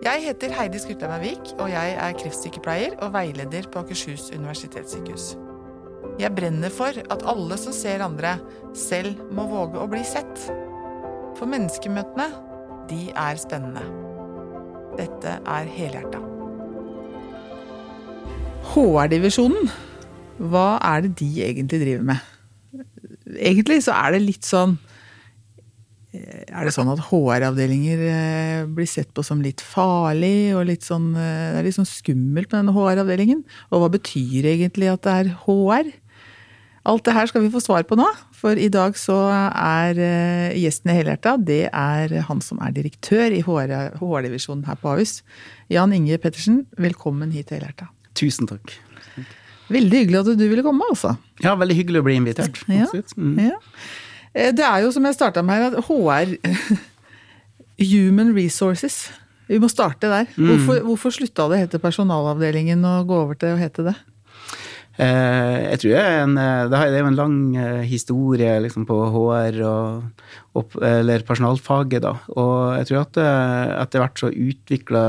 Jeg heter Heidi Skrutheim Vik, og jeg er kreftsykepleier og veileder på Akershus universitetssykehus. Jeg brenner for at alle som ser andre, selv må våge å bli sett. For menneskemøtene, de er spennende. Dette er Helhjerta. HR-divisjonen, hva er det de egentlig driver med? Egentlig så er det litt sånn er det sånn at HR-avdelinger eh, blir sett på som litt farlig og litt sånn, eh, det er litt sånn skummelt med denne HR-avdelingen? Og hva betyr egentlig at det er HR? Alt det her skal vi få svar på nå, for i dag så er eh, gjesten i Helhjerta det er han som er direktør i HR-divisjonen her på Ahus. Jan Inge Pettersen, velkommen hit til Helhjerta. Tusen takk. Veldig hyggelig at du ville komme, altså. Ja, veldig hyggelig å bli invitert. Ja, mm. ja. Eh, det er jo som jeg starta med her, at HR Human Resources. Vi må starte der. Mm. Hvorfor, hvorfor slutta det å hete personalavdelingen og gå over til å hete det? Eh, jeg tror det er, en, eh, det er en lang historie liksom, på HR og, og, eller personalfaget. Da. Og jeg tror at etter hvert så utvikla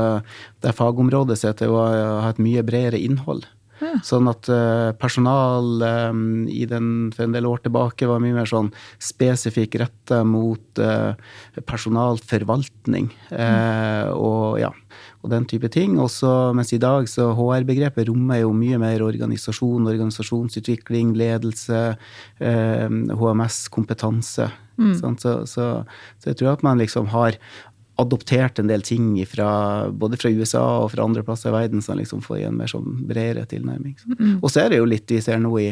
det fagområdet seg til å ha et mye bredere innhold. Ja. Sånn at uh, personal um, i den, for en del år tilbake var mye mer sånn spesifikk retta mot uh, personalforvaltning. Mm. og ja, og den type ting. Også, mens i dag så HR-begrepet rommer jo mye mer organisasjon, organisasjonsutvikling, ledelse, HMS, kompetanse. Mm. Så, så, så, jeg tror at man liksom har adoptert en del ting fra, både fra USA og fra andre plasser i verden som liksom får en mer sånn bredere tilnærming. Mm. Og så er det jo litt vi ser nå i,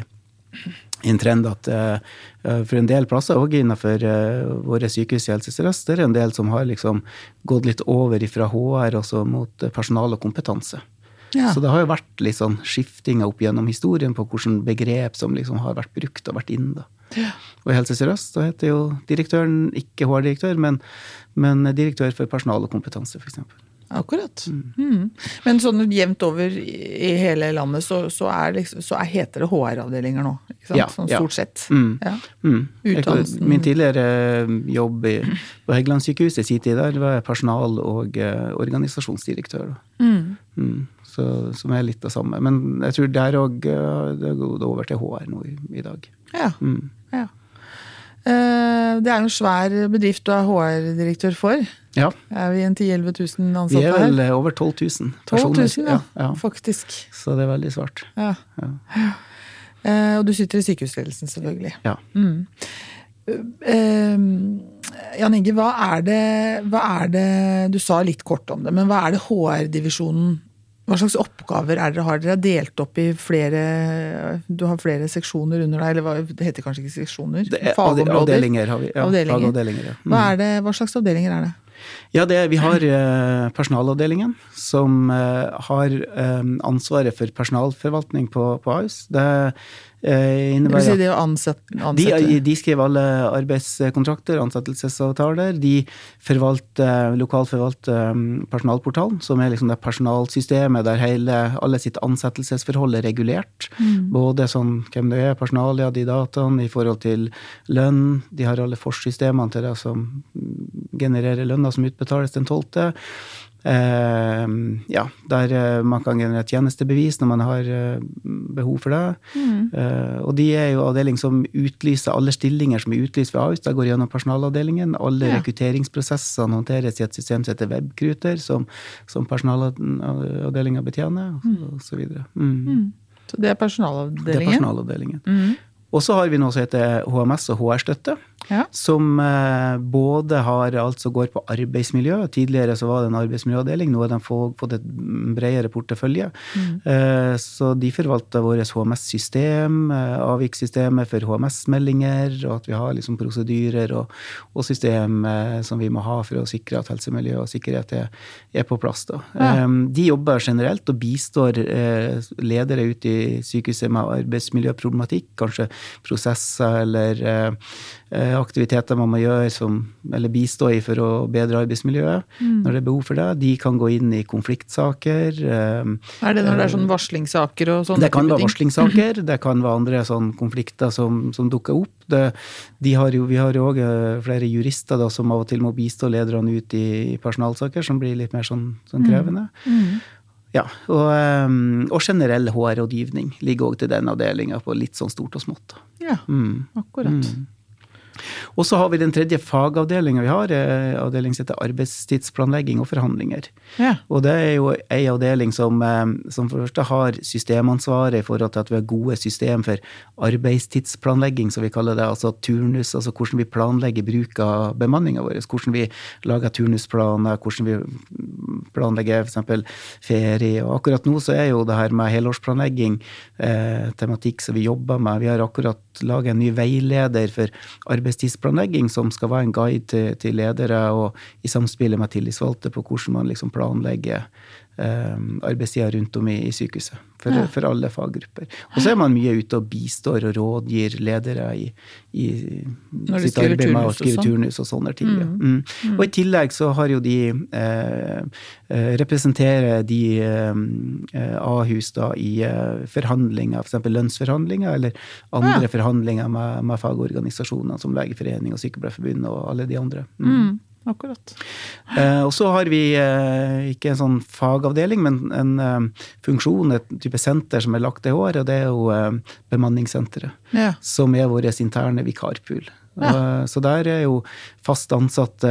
i en trend at uh, for en del plasser, òg innenfor uh, våre sykehus i Helse Sør-Øst, det er en del som har liksom gått litt over fra HR også mot personal og kompetanse. Ja. Så det har jo vært litt sånn skiftinger opp gjennom historien på hvilke begrep som liksom har vært brukt og vært inne. Ja. Og i Helse Sør-Øst så heter jo direktøren ikke HR-direktør, men men direktør for personal og kompetanse, f.eks. Akkurat. Mm. Mm. Men sånn jevnt over i hele landet så, så, liksom, så er, heter det HR-avdelinger nå? Ja, sånn stort sett. Mm. Ja. Mm. Min tidligere eh, jobb i, på Heggelandssykehuset i sin tid der var jeg personal- og uh, organisasjonsdirektør. Mm. Mm. Så, som er litt det samme. Men jeg tror der òg det går over til HR nå i, i dag. Ja. ja. Eh, det er jo en svær bedrift du er HR-direktør for. Ja. Er vi en 10 000-11 000 ansatte her? Vi er vel her? over 12 000 personer. 12 000, ja, ja, faktisk. Så det er veldig svart. Ja. Uh, og du sitter i sykehusledelsen, selvfølgelig. Ja. Mm. Uh, Jan Inge, hva er, det, hva er det Du sa litt kort om det, men hva er det HR-divisjonen hva slags oppgaver er dere har? Dere er delt opp i flere Du har flere seksjoner under deg, eller hva, det heter kanskje ikke seksjoner? Er, avdelinger har vi. Ja, avdelinger. avdelinger ja. mm. hva, det, hva, slags avdelinger er det? Ja, det, Vi har eh, personalavdelingen, som eh, har eh, ansvaret for personalforvaltning på, på AUS. Det innebærer si det å ansette, ansette. De, de, skriver alle arbeidskontrakter, ansettelsesavtaler. De forvalter, lokalforvalter personalportalen, som er liksom det personalsystemet der hele, alle sitt ansettelsesforhold er regulert. Mm. Både sånn hvem det er, personalia, de dataene i forhold til lønn. De har alle forsystemene til det som genererer lønna som utbetales den 12. Uh, ja, der eh, man kan generere tjenestebevis når man har uh, behov for det. Mm. Eh, og de er jo avdeling som utlyser alle stillinger som er utlyst ved Ahus. Da går gjennom personalavdelingen. Alle ja. rekrutteringsprosessene håndteres i et system som heter Webkruter, som, som personalavdelinga betjener, mm. og så videre. Mm. mm. Så det er personalavdelingen? Det er personalavdelingen. Mm. Og så har vi noe som heter HMS og HR-støtte. Ja. Som eh, både har, alt som går på arbeidsmiljø. Tidligere så var det en arbeidsmiljøavdeling, nå har de fått et bredere portefølje. Mm. Eh, så de forvalter vårt HMS-system, eh, avvikssystemet for HMS-meldinger, og at vi har liksom prosedyrer og, og system som vi må ha for å sikre at helsemiljø og sikkerhet er, er på plass. Ja. De jobber generelt og bistår ledere ute i sykehuset med arbeidsmiljøproblematikk, kanskje prosesser eller eh, eh, aktiviteter man må gjøre som, eller bistå i for å bedre arbeidsmiljøet mm. når det er behov for det. De kan gå inn i konfliktsaker. Eh, er det når det er sånn varslingssaker og sånne Det kan være varslingssaker, det kan være andre sånn konflikter som, som dukker opp. Det, har jo, vi har jo òg flere jurister da, som av og til må bistå lederne ut i personalsaker, som blir litt mer sånn, sånn krevende. Mm. Mm. Ja, og, ehm, og generell HR-rådgivning ligger òg til den avdelinga på litt sånn stort og smått. Ja, mm. akkurat. Mm. Og så har vi den tredje fagavdelinga vi har, eh, avdeling som heter arbeidstidsplanlegging og forhandlinger. Ja. Og det er jo ei avdeling som, eh, som for det første har systemansvaret i forhold til at vi har gode system for arbeidstidsplanlegging, som vi kaller det. Altså turnus, altså hvordan vi planlegger bruk av bemanninga vår. Hvordan vi lager turnusplaner, hvordan vi planlegger f.eks. ferie. Og akkurat nå så er jo det her med helårsplanlegging eh, tematikk som vi jobber med. Vi har akkurat laget en ny veileder for arbeidstidsplanlegging arbeidstidsplanlegging som skal være en guide til, til ledere og i samspillet med tillitsvalgte på hvordan man liksom planlegger arbeidstida rundt om i, sykehuset. For, ja. for, alle faggrupper. Og så er man mye ute og bistår og rådgir ledere i, i sitt arbeid med å skrive sånn. turnus og sånne ting. Mm. Mm. Mm. Og i tillegg så har jo de eh, eh representerer de eh, Ahus da i eh, forhandlinger, f.eks. For lønnsforhandlinger, eller andre ja. forhandlinger med, med fagorganisasjoner som Legeforeningen og Sykepleierforbundet og alle de andre. Mm. Mm. Akkurat. Eh, og så har vi eh, ikke en sånn fagavdeling, men en eh, funksjon, et type senter som er lagt til år, og det er jo eh, bemanningssenteret. Ja. Som er vår interne vikarpool. Ja. Eh, så der er jo fast ansatte,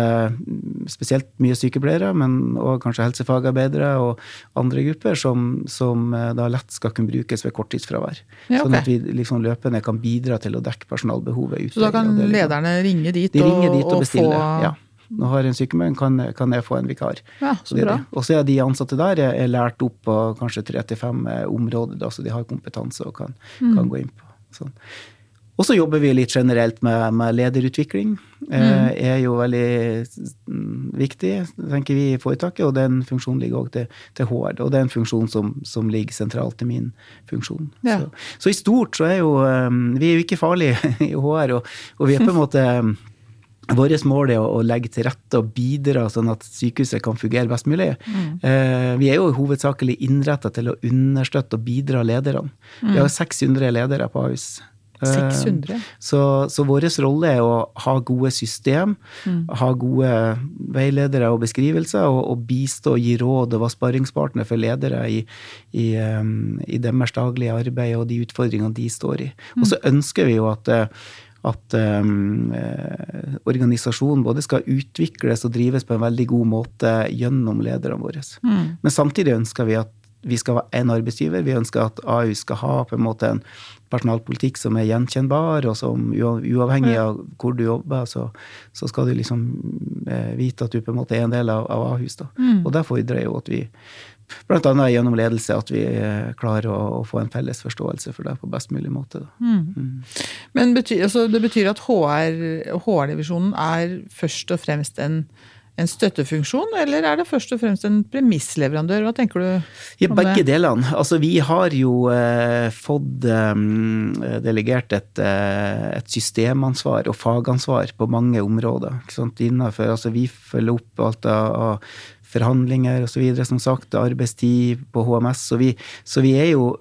spesielt mye sykepleiere, men òg kanskje helsefagarbeidere og andre grupper, som, som, eh, da lett skal kunne brukes ved korttidsfravær. Ja, okay. Sånn at vi liksom løpende kan bidra til å dekke personalbehovet. Så da kan lederne ringe dit, De ringer dit og, og? Få... Ja. Nå har jeg en sykemelding, kan, kan, jeg få en vikar. Ja, så bra. Og så er de ansatte der er, lært opp på kanskje tre til fem eh, områder, da, så de har kompetanse og kan, mm. kan gå inn på. Sånn. Og så jobber vi litt generelt med, med lederutvikling. Det mm. Eh, er jo veldig mm, viktig, tenker vi i foretaket, og den funksjonen ligger òg til, til, HR. Og det er en funksjon som, som ligger sentralt i min funksjon. Ja. Så, så, i stort så er jo eh, Vi er jo ikke farlige i HR, og, og vi er på en måte Vårt mål er å, legge til rette og bidra sånn at sykehuset kan fungere best mulig. Mm. Eh, vi er jo hovedsakelig innretta til å understøtte og bidra lederne. Mm. Vi har 600 ledere på Ahus. 600. Eh, så, så vår rolle er å ha gode system, mm. ha gode veiledere og beskrivelser, og, og bistå og gi råd og være sparringspartner for ledere i, i, um, i deres daglige arbeid og de utfordringene de står i. Og så mm. ønsker vi jo at at um, organisasjonen både skal utvikles og drives på en veldig god måte gjennom lederne våre. Mm. Men samtidig ønsker vi at vi skal være en arbeidsgiver. Vi ønsker at AU skal ha på en måte en personalpolitikk som er gjenkjennbar, og som uavhengig av hvor du jobber, så, så skal du liksom eh, vite at du på en måte er en del av, av Ahus. Mm. Og det fordrer jo at vi Bl.a. gjennom ledelse, at vi eh, klarer å, å, få en felles forståelse for det på best mulig måte. Mm. Mm. Men betyr, altså, det betyr at HR-divisjonen HR er først og fremst en, en støttefunksjon, eller er det først og fremst en premissleverandør? Hva tenker du ja, begge delene. Altså, vi har jo eh, fått eh, delegert et, eh, et, systemansvar og fagansvar på mange områder. Innenfor, altså, vi følger opp alt av forhandlinger osv. Som sagt, arbeidstid på HMS. Så vi, så vi er jo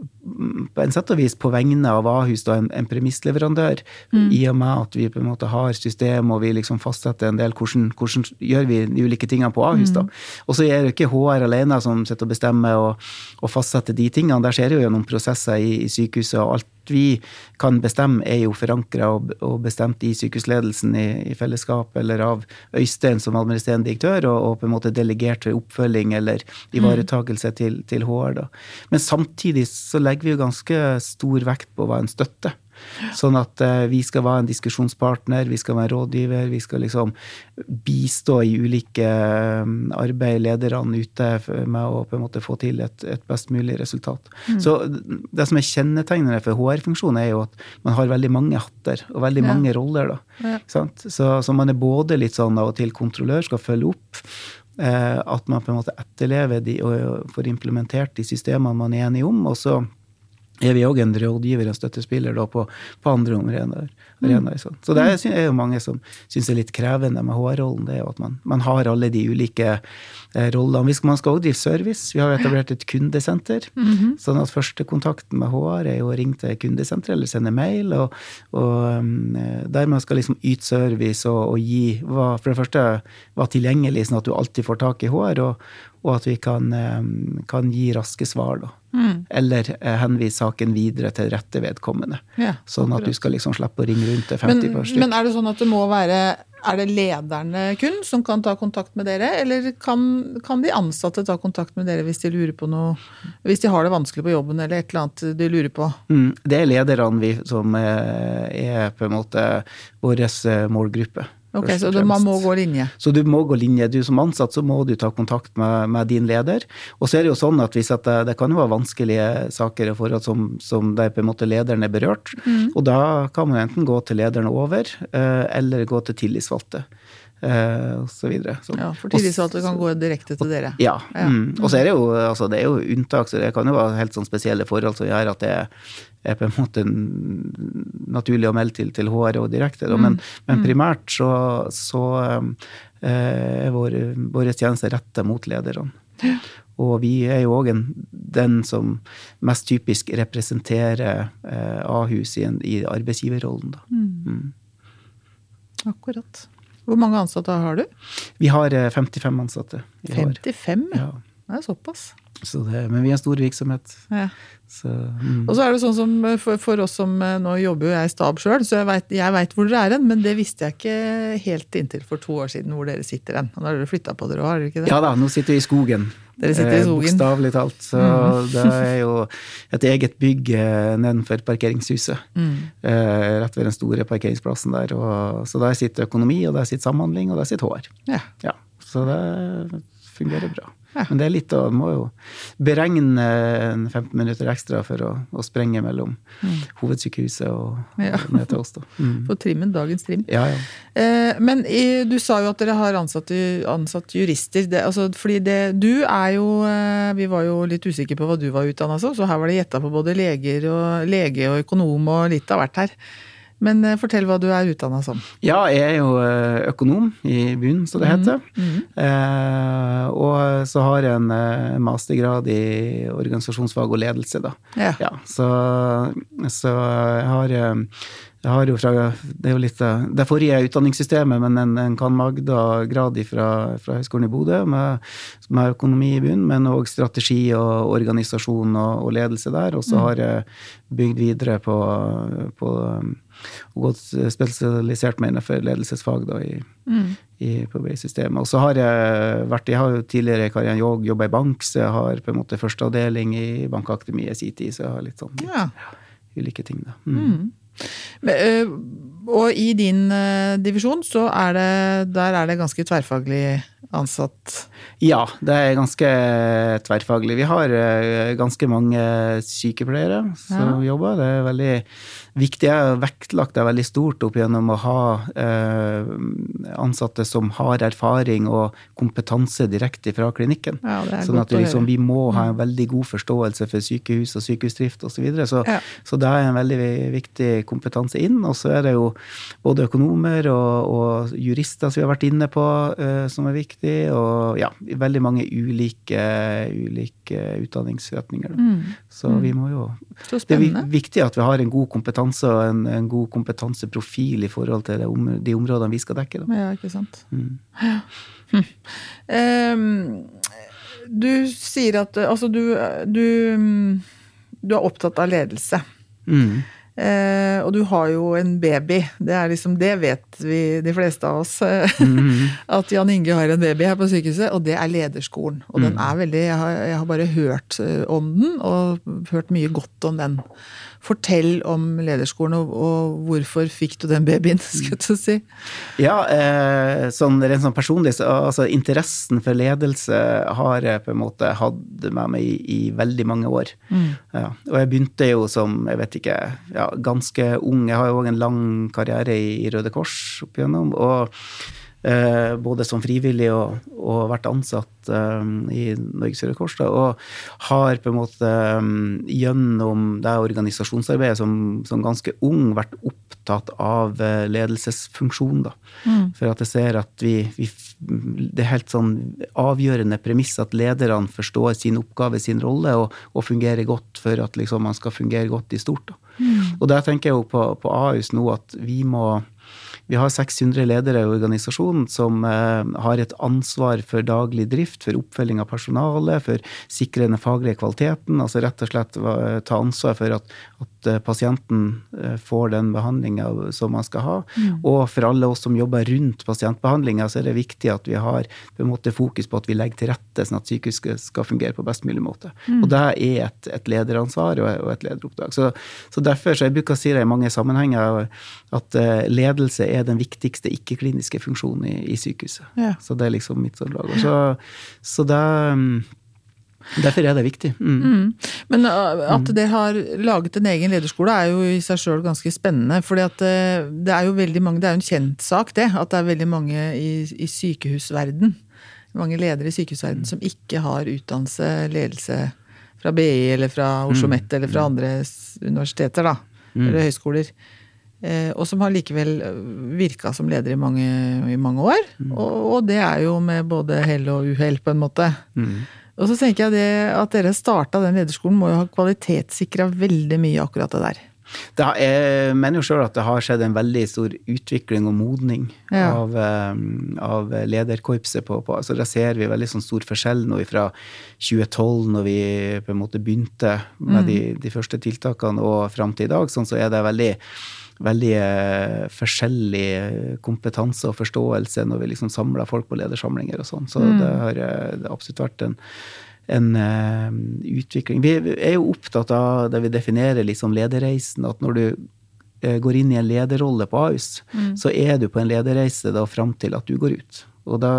på en sett og vis på vegne av Ahus da, en, en premissleverandør, mm. i og med at vi på en måte har system og vi liksom fastsetter en del hvordan, hvordan gjør vi de ulike tingene på Ahus. da. Mm. Og så er det ikke HR alene som sitter og bestemmer og, og fastsetter de tingene. Der skjer det jo gjennom prosesser i, i sykehuset, og alt vi kan bestemme, er jo forankra og, og, bestemt i sykehusledelsen i, i, fellesskap, eller av Øystein som administrerende direktør, og, og, på en måte delegert ved oppfølging eller ivaretakelse til, til HR. da. Men samtidig så legger vi jo ganske stor vekt på hva en støtte. Sånn at uh, vi skal være en diskusjonspartner, vi skal være rådgiver, vi skal liksom bistå i ulike um, arbeid, lederne ute, med å på en måte få til et, et best mulig resultat. Mm. Så det som er kjennetegnende for HR-funksjonen, er jo at man har veldig mange hatter og veldig ja. mange roller. da. Ja. Så, så, man er både litt sånn av og til kontrollør, skal følge opp. Eh, at man på en måte etterlever de og får implementert de systemene man er enige om. og så er vi òg en rådgiver og støttespiller da, på, på andre arenaer. Mm. sånn. Så det er, er jo mange som syns det er litt krevende med HR-rollen. det er jo at man, man, har alle de ulike eh, rollene. Man skal òg drive service. Vi har jo etablert et kundesenter. Mm -hmm. sånn at første kontakten med HR er jo å ringe til kundesenteret eller sende mail. Og, og um, der man skal liksom yte service og, og gi hva, For det første være tilgjengelig, sånn at du alltid får tak i HR. og og at vi kan, um, kan gi raske svar. da. Mm. Eller eh, saken videre til rette vedkommende. Ja, sånn at du skal liksom slippe å ringe rundt til 50 men, Men er det sånn at det må være er det lederne kun som kan ta kontakt med dere, eller kan, kan, de ansatte ta kontakt med dere hvis de lurer på noe Hvis de har det vanskelig på jobben eller et eller annet de lurer på? Mm, det er lederne vi, som er, er på en måte vår eh, målgruppe. Ok, Så du, man må gå linje? Så du må gå linje. Du Som ansatt så må du ta kontakt med, med din leder. Og så er det jo sånn at at det, det, kan jo være vanskelige saker og forhold som, som der på en måte lederen er berørt. Mm. Og da kan man enten gå til lederen over, eh, eller gå til tillitsvalgte. Uh, og så videre. Så, ja, For tidlig så at det kan gå direkte til dere? Ja. ja. Mm. Og så er det jo, altså, det er jo unntak, så det kan jo være helt sånn spesielle forhold som gjør at det er på en måte naturlig å melde til, til HR og direkte. Mm. Men, men, mm. primært så, så eh, er våre, våre tjenester retta mot lederne. Ja. Og vi er jo òg den som mest typisk representerer eh, Ahus i, en, i arbeidsgiverrollen. Da. Mm. mm. Akkurat. Hvor mange ansatte har du? Vi har 55 eh, ansatte. 55? Ja. Det er såpass. Så det, men vi er en stor virksomhet. Ja. Så, mm. Og så er det sånn som for, for oss som eh, Nå jobber jo jeg i stab sjøl, så jeg veit hvor dere er hen, men det visste jeg ikke helt inntil for to år siden hvor dere sitter hen. Nå har dere flytta på dere òg, har dere ikke det? Ja da, nå sitter vi i skogen. Dere sitter i eh, skogen. Bokstavelig talt. Så mm. det er jo et eget bygg eh, nedenfor parkeringshuset. Mm. Eh, rett ved den store parkeringsplassen der. Og, så der sitter økonomi, og der sitter samhandling, og der sitter HR. Ja. ja så det fungerer bra. Men det er litt å må jo beregne 15 minutter ekstra for å, å sprenge mellom mm. hovedsykehuset og, ja. ned til oss. da. Mm. På trimmen, dagens trim. Ja, ja. Eh, men i, du sa jo at dere har ansatt, ansatt jurister. Det, altså, fordi det, du er jo eh, Vi var jo litt usikre på hva du var utdanna som, så her var det gjetta på både leger og, lege og økonom og litt av hvert her. Men eh, fortell hva du er utdanna som. Ja, jeg er jo eh, økonom i bunnen, som det heter. Mm, mm. Eh, og så har jeg en eh, mastergrad i organisasjonsfag og ledelse, da. Ja. ja så, så, jeg har jeg har jo fra, Det er jo litt det forrige utdanningssystemet, men en, en kan Magda-grad fra, fra Høgskolen i Bodø med, med, økonomi i bunnen, men òg strategi og organisasjon og, og ledelse der. Og så mm. har jeg bygd videre på, på og gått spesialisert meg innenfor ledelsesfag da, i, mm. i, på systemet. Og så har jeg vært Jeg har jo tidligere i karrieren jobba i bank, så jeg har på en måte førsteavdeling i Bankakademiet i sin tid, så jeg har litt sånn ja. ulike ting, da. Mm. Mm. Men, og i din divisjon så er det, der er det ganske tverrfaglig ansatt? Ja, det er ganske tverrfaglig. Vi har ganske mange sykepleiere som ja. jobber. Det er veldig viktig er vektlagt det veldig stort opp gjennom å ha eh, ansatte som har erfaring og kompetanse direkte fra klinikken. Ja, sånn at vi, liksom, vi må ha en mm. veldig god forståelse for sykehus og sykehusdrift osv. Så, videre. så, ja. så det er en veldig viktig kompetanse inn. Og så er det jo både økonomer og, og jurister som vi har vært inne på, eh, som er viktig. Og ja, veldig mange ulike, ulike utdanningsretninger. Mm. Så vi må jo Det er viktig at vi har en god kompetanse og en, en, god kompetanseprofil i forhold til om, de områdene vi skal dekke. Da. Ja, ikke sant. Mm. Hm. Um, du sier at altså du, du, du er opptatt av ledelse. Mm. Eh, og du har jo en baby. Det er liksom, det vet vi, de fleste av oss. Mm. at Jan Inge har en baby her på sykehuset, og det er lederskolen. Og mm. den er veldig, jeg har, jeg har, bare hørt eh, om den, og hørt mye godt om den. Fortell om lederskolen, og, og hvorfor fikk du den babyen, skulle du si? Ja, eh, sånn rent sånn personlig, så, altså interessen for ledelse har jeg på en måte hatt med meg i, i veldig mange år. Mm. Ja, og jeg begynte jo som, jeg vet ikke, ja, ganske ung. Jeg har jo òg en lang karriere i, i Røde Kors opp igjennom. og Eh, både som frivillig og, og vært ansatt eh, i Norges Røde Kors. Da, og har på en måte um, gjennom det organisasjonsarbeidet som, som, ganske ung vært opptatt av eh, ledelsesfunksjon. Da. Mm. For at jeg ser at vi, vi, Det er helt sånn avgjørende premiss at lederne forstår sin oppgave, sin rolle, og, og fungerer godt for at liksom, man skal fungere godt i stort. Da. Mm. Og der tenker jeg jo på, på AUS nå at vi må vi har 600 ledere i organisasjonen som eh, har et ansvar for daglig drift, for oppfølging av personalet, for sikre den faglige kvaliteten. Altså rett og slett ta ansvar for at, at eh, pasienten eh, får den behandlinga som man skal ha. Mm. Og for alle oss som jobber rundt pasientbehandlinga, så er det viktig at vi har på måte fokus på at vi legger til rette sånn at sykehuset skal fungere på best mulig måte. Mm. Og det er et, et lederansvar og et lederoppdrag. Så, så derfor, så jeg bruker å si det i mange sammenhenger, at ledelse er er den viktigste ikke-kliniske funksjonen i, i sykehuset. Ja. Så det er liksom mitt lag. Så, så det um, Derfor er det viktig. Mm. Mm. Men uh, at mm. dere har laget en egen lederskole er jo i seg sjøl ganske spennende. For uh, det er jo veldig mange, det er jo en kjent sak det, at det er veldig mange i, i sykehusverden, mange ledere i sykehusverden mm. som ikke har utdannelse, ledelse fra BI eller fra Oslo OsloMet eller fra andre universiteter, da. Eller høyskoler. Eh, og som har likevel eh, virka som leder i mange, i mange år. Mm. Og, og, det er jo med både hell og uhell, på en måte. Mm. Og så tenker jeg det, at dere starta den lederskolen, må jo ha kvalitetssikra veldig mye akkurat det der. Det har, jeg mener jo sjøl at det har skjedd en veldig stor utvikling og modning ja. av, eh, av, lederkorpset. På, på, altså Der ser vi veldig sånn stor forskjell nå fra 2012, når vi på en måte begynte med mm. de, de, første tiltakene, og fram til i dag. Sånn så er det veldig veldig eh, forskjellig kompetanse og forståelse når vi liksom samler folk på ledersamlinger og sånn. Så mm. det har eh, det absolutt vært en, en uh, utvikling. Vi er jo opptatt av det vi definerer liksom lederreisen. At når du uh, går inn i en lederrolle på Ahus, mm. så er du på en lederreise da fram til at du går ut. Og da,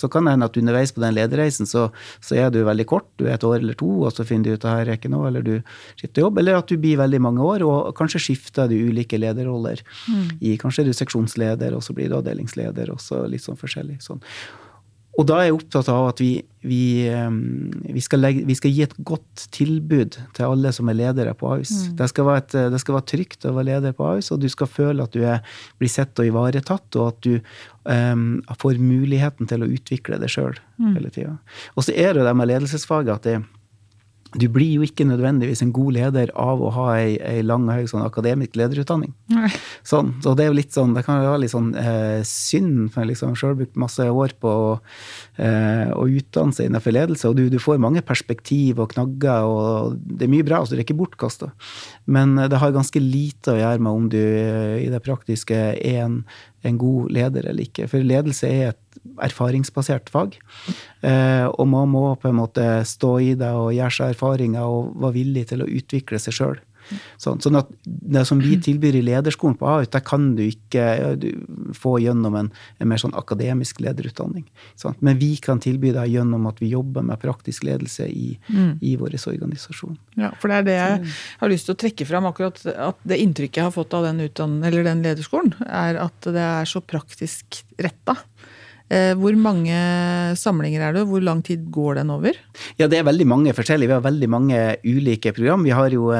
så kan det hende at underveis på den lederreisen så, så, er du veldig kort, du er et år eller to, og så finner du ut at her er ikke noe, eller du skifter jobb. Eller at du blir veldig mange år, og kanskje skifter du ulike lederroller. Mm. I, kanskje er du seksjonsleder, og så blir du avdelingsleder, og så litt sånn forskjellig. Sånn. Og da er jeg opptatt av at vi, vi, vi, skal, legge, vi, skal, gi et godt tilbud til alle som er ledere på Ahus. Mm. Det, skal et, det, skal være trygt å være leder på Ahus, og du skal føle at du er, blir sett og ivaretatt, og at du um, får muligheten til å utvikle det sjøl mm. hele tida. Og så er det det med ledelsesfaget at det, du blir jo ikke nødvendigvis en god leder av å ha ei, ei lang og høy sånn akademisk lederutdanning. Sånn, så det er jo litt sånn, det kan være litt sånn eh, synd, for jeg liksom sjøl brukt masse år på å, eh, å utdanne seg innenfor ledelse, og du, du, får mange perspektiv og knagger, og det er mye bra, så det er ikke bortkasta. Men eh, det har ganske lite å gjøre med om du eh, i det praktiske er en, en god leder eller ikke. For ledelse er et erfaringsbasert fag. Eh, og man må på en måte stå i det og gjøre seg erfaringer og være villig til å utvikle seg sjøl. Sånn, sånn, at det som vi tilbyr i lederskolen på AUT, der kan du ikke du, få gjennom en, en, mer sånn akademisk lederutdanning. Sånn. Men vi kan tilby det gjennom at vi jobber med praktisk ledelse i, mm. i vår organisasjon. Ja, for det er det jeg har lyst til å trekke fram. akkurat at Det inntrykket jeg har fått av den, den lederskolen, er at det er så praktisk retta. Eh, hvor mange samlinger er det, og hvor lang tid går den over? Ja, Det er veldig mange forskjellige. Vi har veldig mange ulike program. Vi har jo,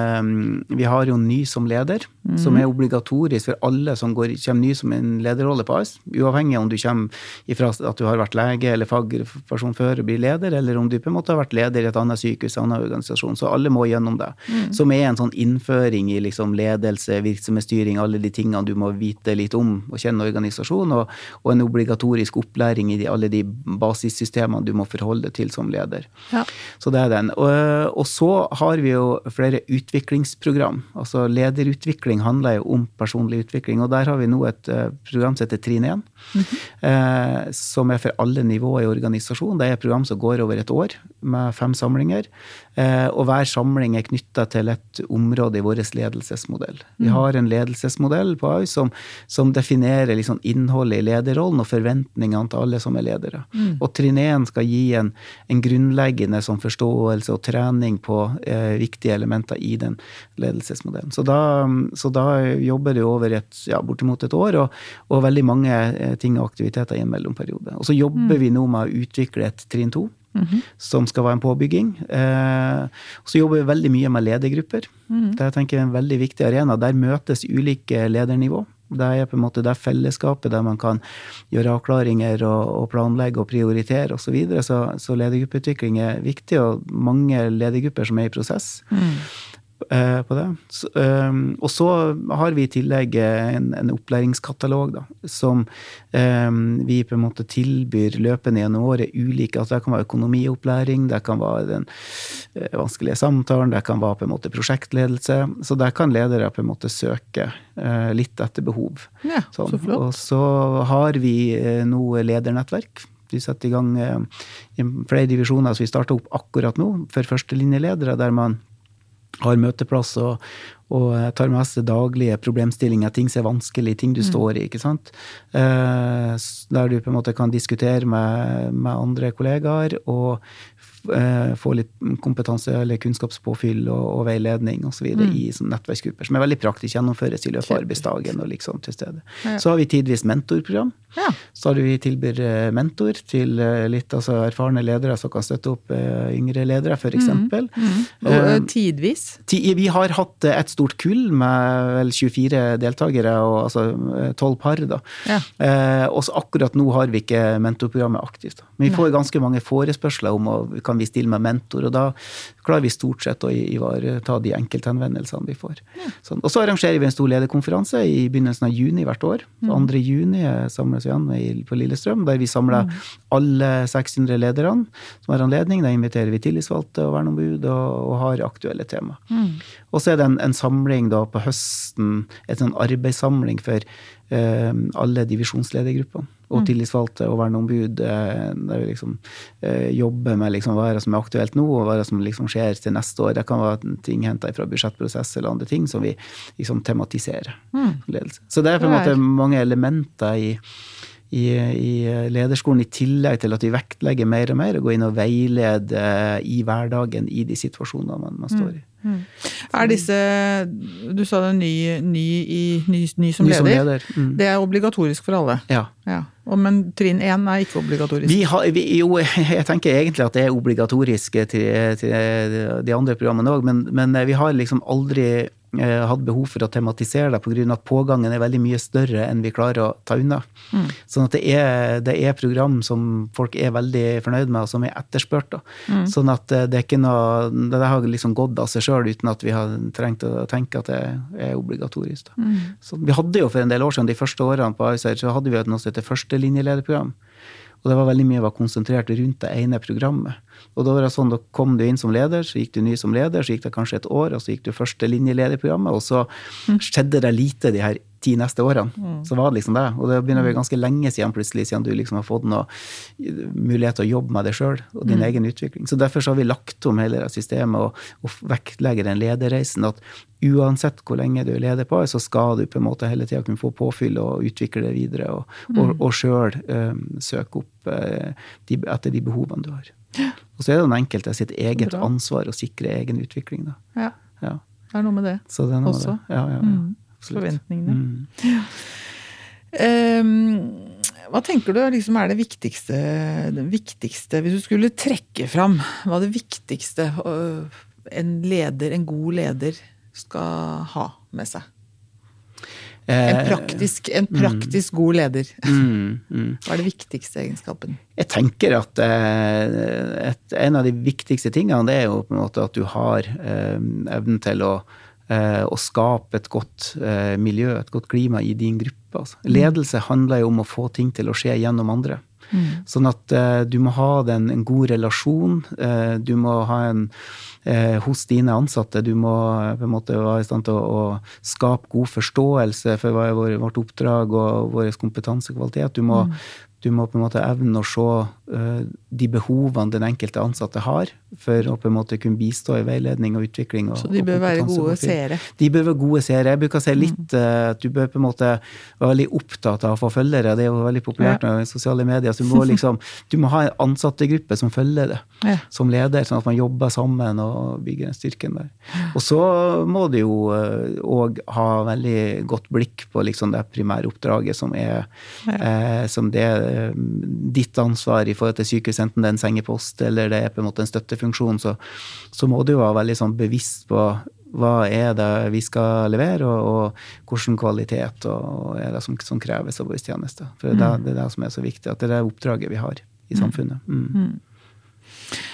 vi har jo Ny som leder, mm. som er obligatorisk for alle som går, kommer ny som en lederrolle på AS. Uavhengig om du kommer ifra at du har vært lege eller fagperson før og blir leder, eller om du på en måte har vært leder i et annet sykehus, en annen organisasjon. Så alle må gjennom det. Mm. Som er en sånn innføring i liksom ledelse, virksomhetsstyring, alle de tingene du må vite litt om og kjenne organisasjonen, og, og en obligatorisk opplæring i de, alle de basissystemene du må forholde deg til som leder. Ja. Så det er den. Og, og, så har vi jo flere utviklingsprogram. Altså lederutvikling handler jo om personlig utvikling, og der har vi nå et uh, program som heter Trinn 1. Mm -hmm. eh, som er for alle nivåer i organisasjonen. Det er et program som går over et år, med fem samlinger. Eh, og hver samling er knytta til et område i vår ledelsesmodell. Vi mhm. har en ledelsesmodell på AUS som, som definerer liksom innholdet i lederrollen og forventningene til alle som er ledere. Mm. Og trinn 1 skal gi en, en, legge en sånn forståelse og trening på eh, viktige elementer i den ledelsesmodellen. Så da, så da jobber du over et, ja, bortimot et år, og, og veldig mange eh, ting og aktiviteter i en mellomperiode. Og så jobber mm. vi nå med å utvikle et trinn to. Mm -hmm. Som skal være en påbygging. Eh, så jobber vi veldig mye med ledergrupper. Mm. Det tenker jeg er en veldig viktig arena. Der møtes ulike ledernivå. Det er på en måte det fellesskapet der man kan gjøre avklaringer og, og planlegge og prioritere osv. Så, videre. så Så ledergruppeutvikling er viktig, og mange ledergrupper som er i prosess. Mm. Eh, på det. Så, um, og så har vi i tillegg en, en opplæringskatalog da, som um, vi på en måte tilbyr løpende gjennom året ulike altså Det kan være økonomiopplæring, det kan være den uh, vanskelige samtalen, det kan være på en måte prosjektledelse. Så der kan ledere på en måte søke uh, litt etter behov. Ja, sånn. så. Og så har vi uh, nå ledernettverk. Vi setter i gang i flere divisjoner som vi starter opp akkurat nå, for førstelinjeledere, der man har møteplass og, og tar med seg daglige problemstillinger, ting som er vanskelig, ting du mm. står i. ikke sant? Eh, der du på en måte kan diskutere med, med andre kollegaer og Eh, få litt kompetanse eller kunnskapspåfyll og, og veiledning osv. Mm. i sånn nettverksgrupper, som er veldig praktisk gjennomføres i løpet av arbeidsdagen. og liksom til stede. Ja. Så har vi tidvis mentorprogram. Ja. Så har vi tilbyr eh, mentor til eh, litt altså, erfarne ledere som kan støtte opp uh, yngre ledere, f.eks. Mm. Mm. Og uh, tidvis? vi har hatt et stort kull med vel 24 deltakere, og altså 12 par. da. Ja. Eh, og så akkurat nå har vi ikke mentorprogrammet aktivt. Men vi får ganske mange forespørsler om å kan vi stille med mentor, og da klarer vi stort sett å ivareta de enkelthenvendelsene vi får. Ja. Sånn. Og så arrangerer vi en stor lederkonferanse i begynnelsen av juni hvert år. Så 2. Mm. juni samles vi igjen på Lillestrøm, der vi samler mm. alle 600 lederne som har anledning. Da inviterer vi tillitsvalgte og verneombud og, og har aktuelle tema. Mm. Og så er det en, en samling da på høsten, et sånn arbeidssamling for eh, alle divisjonsledergruppene og mm. tillitsvalgte og verneombud. Eh, der vi liksom eh, jobber med liksom, hva er det som er aktuelt nå, og hva er det som liksom skjer til neste år. Det kan være ting henta fra budsjettprosess eller andre ting som vi liksom tematiserer. Mm. Så det er på en måte mange elementer i i, i, lederskolen, i tillegg til at vi vektlegger mer og mer og går inn og veileder i hverdagen i de situasjonene man, man står i. Mm. Er disse Du sa det er ny, ny, ny, ny som ny leder. Som leder. Mm. Det er obligatorisk for alle? Ja. ja. Og, men trinn én er ikke obligatorisk? Vi har, vi, jo, jeg tenker egentlig at det er obligatorisk til, til de andre programmene òg, men, men vi har liksom aldri hadde behov for å tematisere det pga. at pågangen er veldig mye større enn vi klarer å ta unna. Mm. Sånn at det er, det er, program som folk er veldig fornøyd med, og som er etterspurt. Mm. Sånn at eh, det er ikke noe Det har liksom gått av seg sjøl uten at vi har trengt å tenke at det er obligatorisk. Mm. Så vi hadde jo for en del år siden, de første årene på AISR, så hadde vi et noe som heter førstelinjelederprogram. Og det var veldig mye var konsentrert rundt det ene programmet. Og da var det sånn, da kom du inn som leder, så gikk du ny som leder, så gikk det kanskje et år, og så gikk du førstelinjelederprogrammet, og så mm. skjedde det lite de her ti neste årene. Mm. Så var det liksom det. Og det begynner å bli ganske lenge siden plutselig, siden du liksom har fått noe mulighet til å jobbe med deg sjøl og din mm. egen utvikling. Så derfor så har vi lagt om hele systemet og, og vektlegger den lederreisen. At uansett hvor lenge du er leder på, så skal du på en måte hele tida kunne få påfyll og utvikle det videre, og, mm. og, og sjøl um, søke opp uh, de, etter de behovene du har. Og så er det den enkelte sitt eget Bra. ansvar å sikre egen utvikling. Da. Ja. ja. Det er noe med det det noe også. Med det. Ja, ja, ja. Mm. Forventningene. Mm. Um, hva tenker du liksom er det viktigste, det viktigste, hvis du skulle trekke fram hva det viktigste en leder, en god leder, skal ha med seg? En eh, praktisk, en praktisk mm, god leder. Mm, mm. Hva er det viktigste egenskapen? Jeg tenker at eh, et, en av de viktigste tingene det er jo på en måte at du har eh, evnen til å, å, skape et godt eh, miljø, et godt klima i din gruppe. Altså. Ledelse handler jo om å få ting til å skje gjennom andre. Mm. Sånn at uh, du må ha den, en god relasjon. Uh, du må ha en uh, hos dine ansatte. Du må på en måte være i stand til å, å skape god forståelse for hva er vårt oppdrag og vår kompetansekvalitet. Du må mm du må på en måte evne å se de behovene den enkelte ansatte har, for å på en måte kunne bistå i veiledning og utvikling. Og, så de bør være gode seere? De bør være gode seere. Jeg bruker å si litt uh, at du bør på en måte være veldig opptatt av å få følgere. Det er jo veldig populært i sosiale medier. så du må, liksom, du må ha en ansattegruppe som følger det ja. som leder, sånn at man jobber sammen og bygger den styrken der. Og så må du jo òg uh, ha veldig godt blikk på liksom det primære oppdraget som er ja. eh, som det er ditt ansvar i forhold et sykehus, enten det er en sengepost eller det er på en måte en støttefunksjon, så, så må du være veldig sånn bevisst på hva er det vi skal levere, og, og hvilken kvalitet og, er det som, som kreves av vår tjeneste. For mm. det, det, er det som er så viktig, at det er det oppdraget vi har i mm. samfunnet. Mm.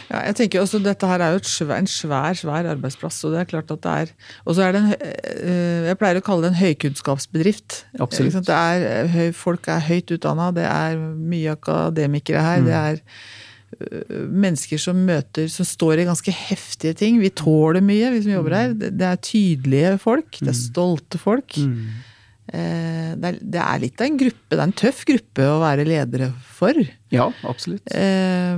Ja, jeg tenker også Dette her er jo svær, en svær svær arbeidsplass. og det er klart at det er, Og så er det en, eh, Jeg pleier å kalle det en høykunnskapsbedrift. Absolutt. Det er, eh, folk er høyt utdanna, det er mye akademikere her. Mm. det er eh, mennesker som møter, som står i ganske heftige ting. Vi tåler mye, vi som jobber her. Mm. Det er tydelige folk. Det er mm. stolte folk. Mm. Det er, det er, litt av en gruppe, det er en tøff gruppe å være ledere for. Ja, absolutt. Eh,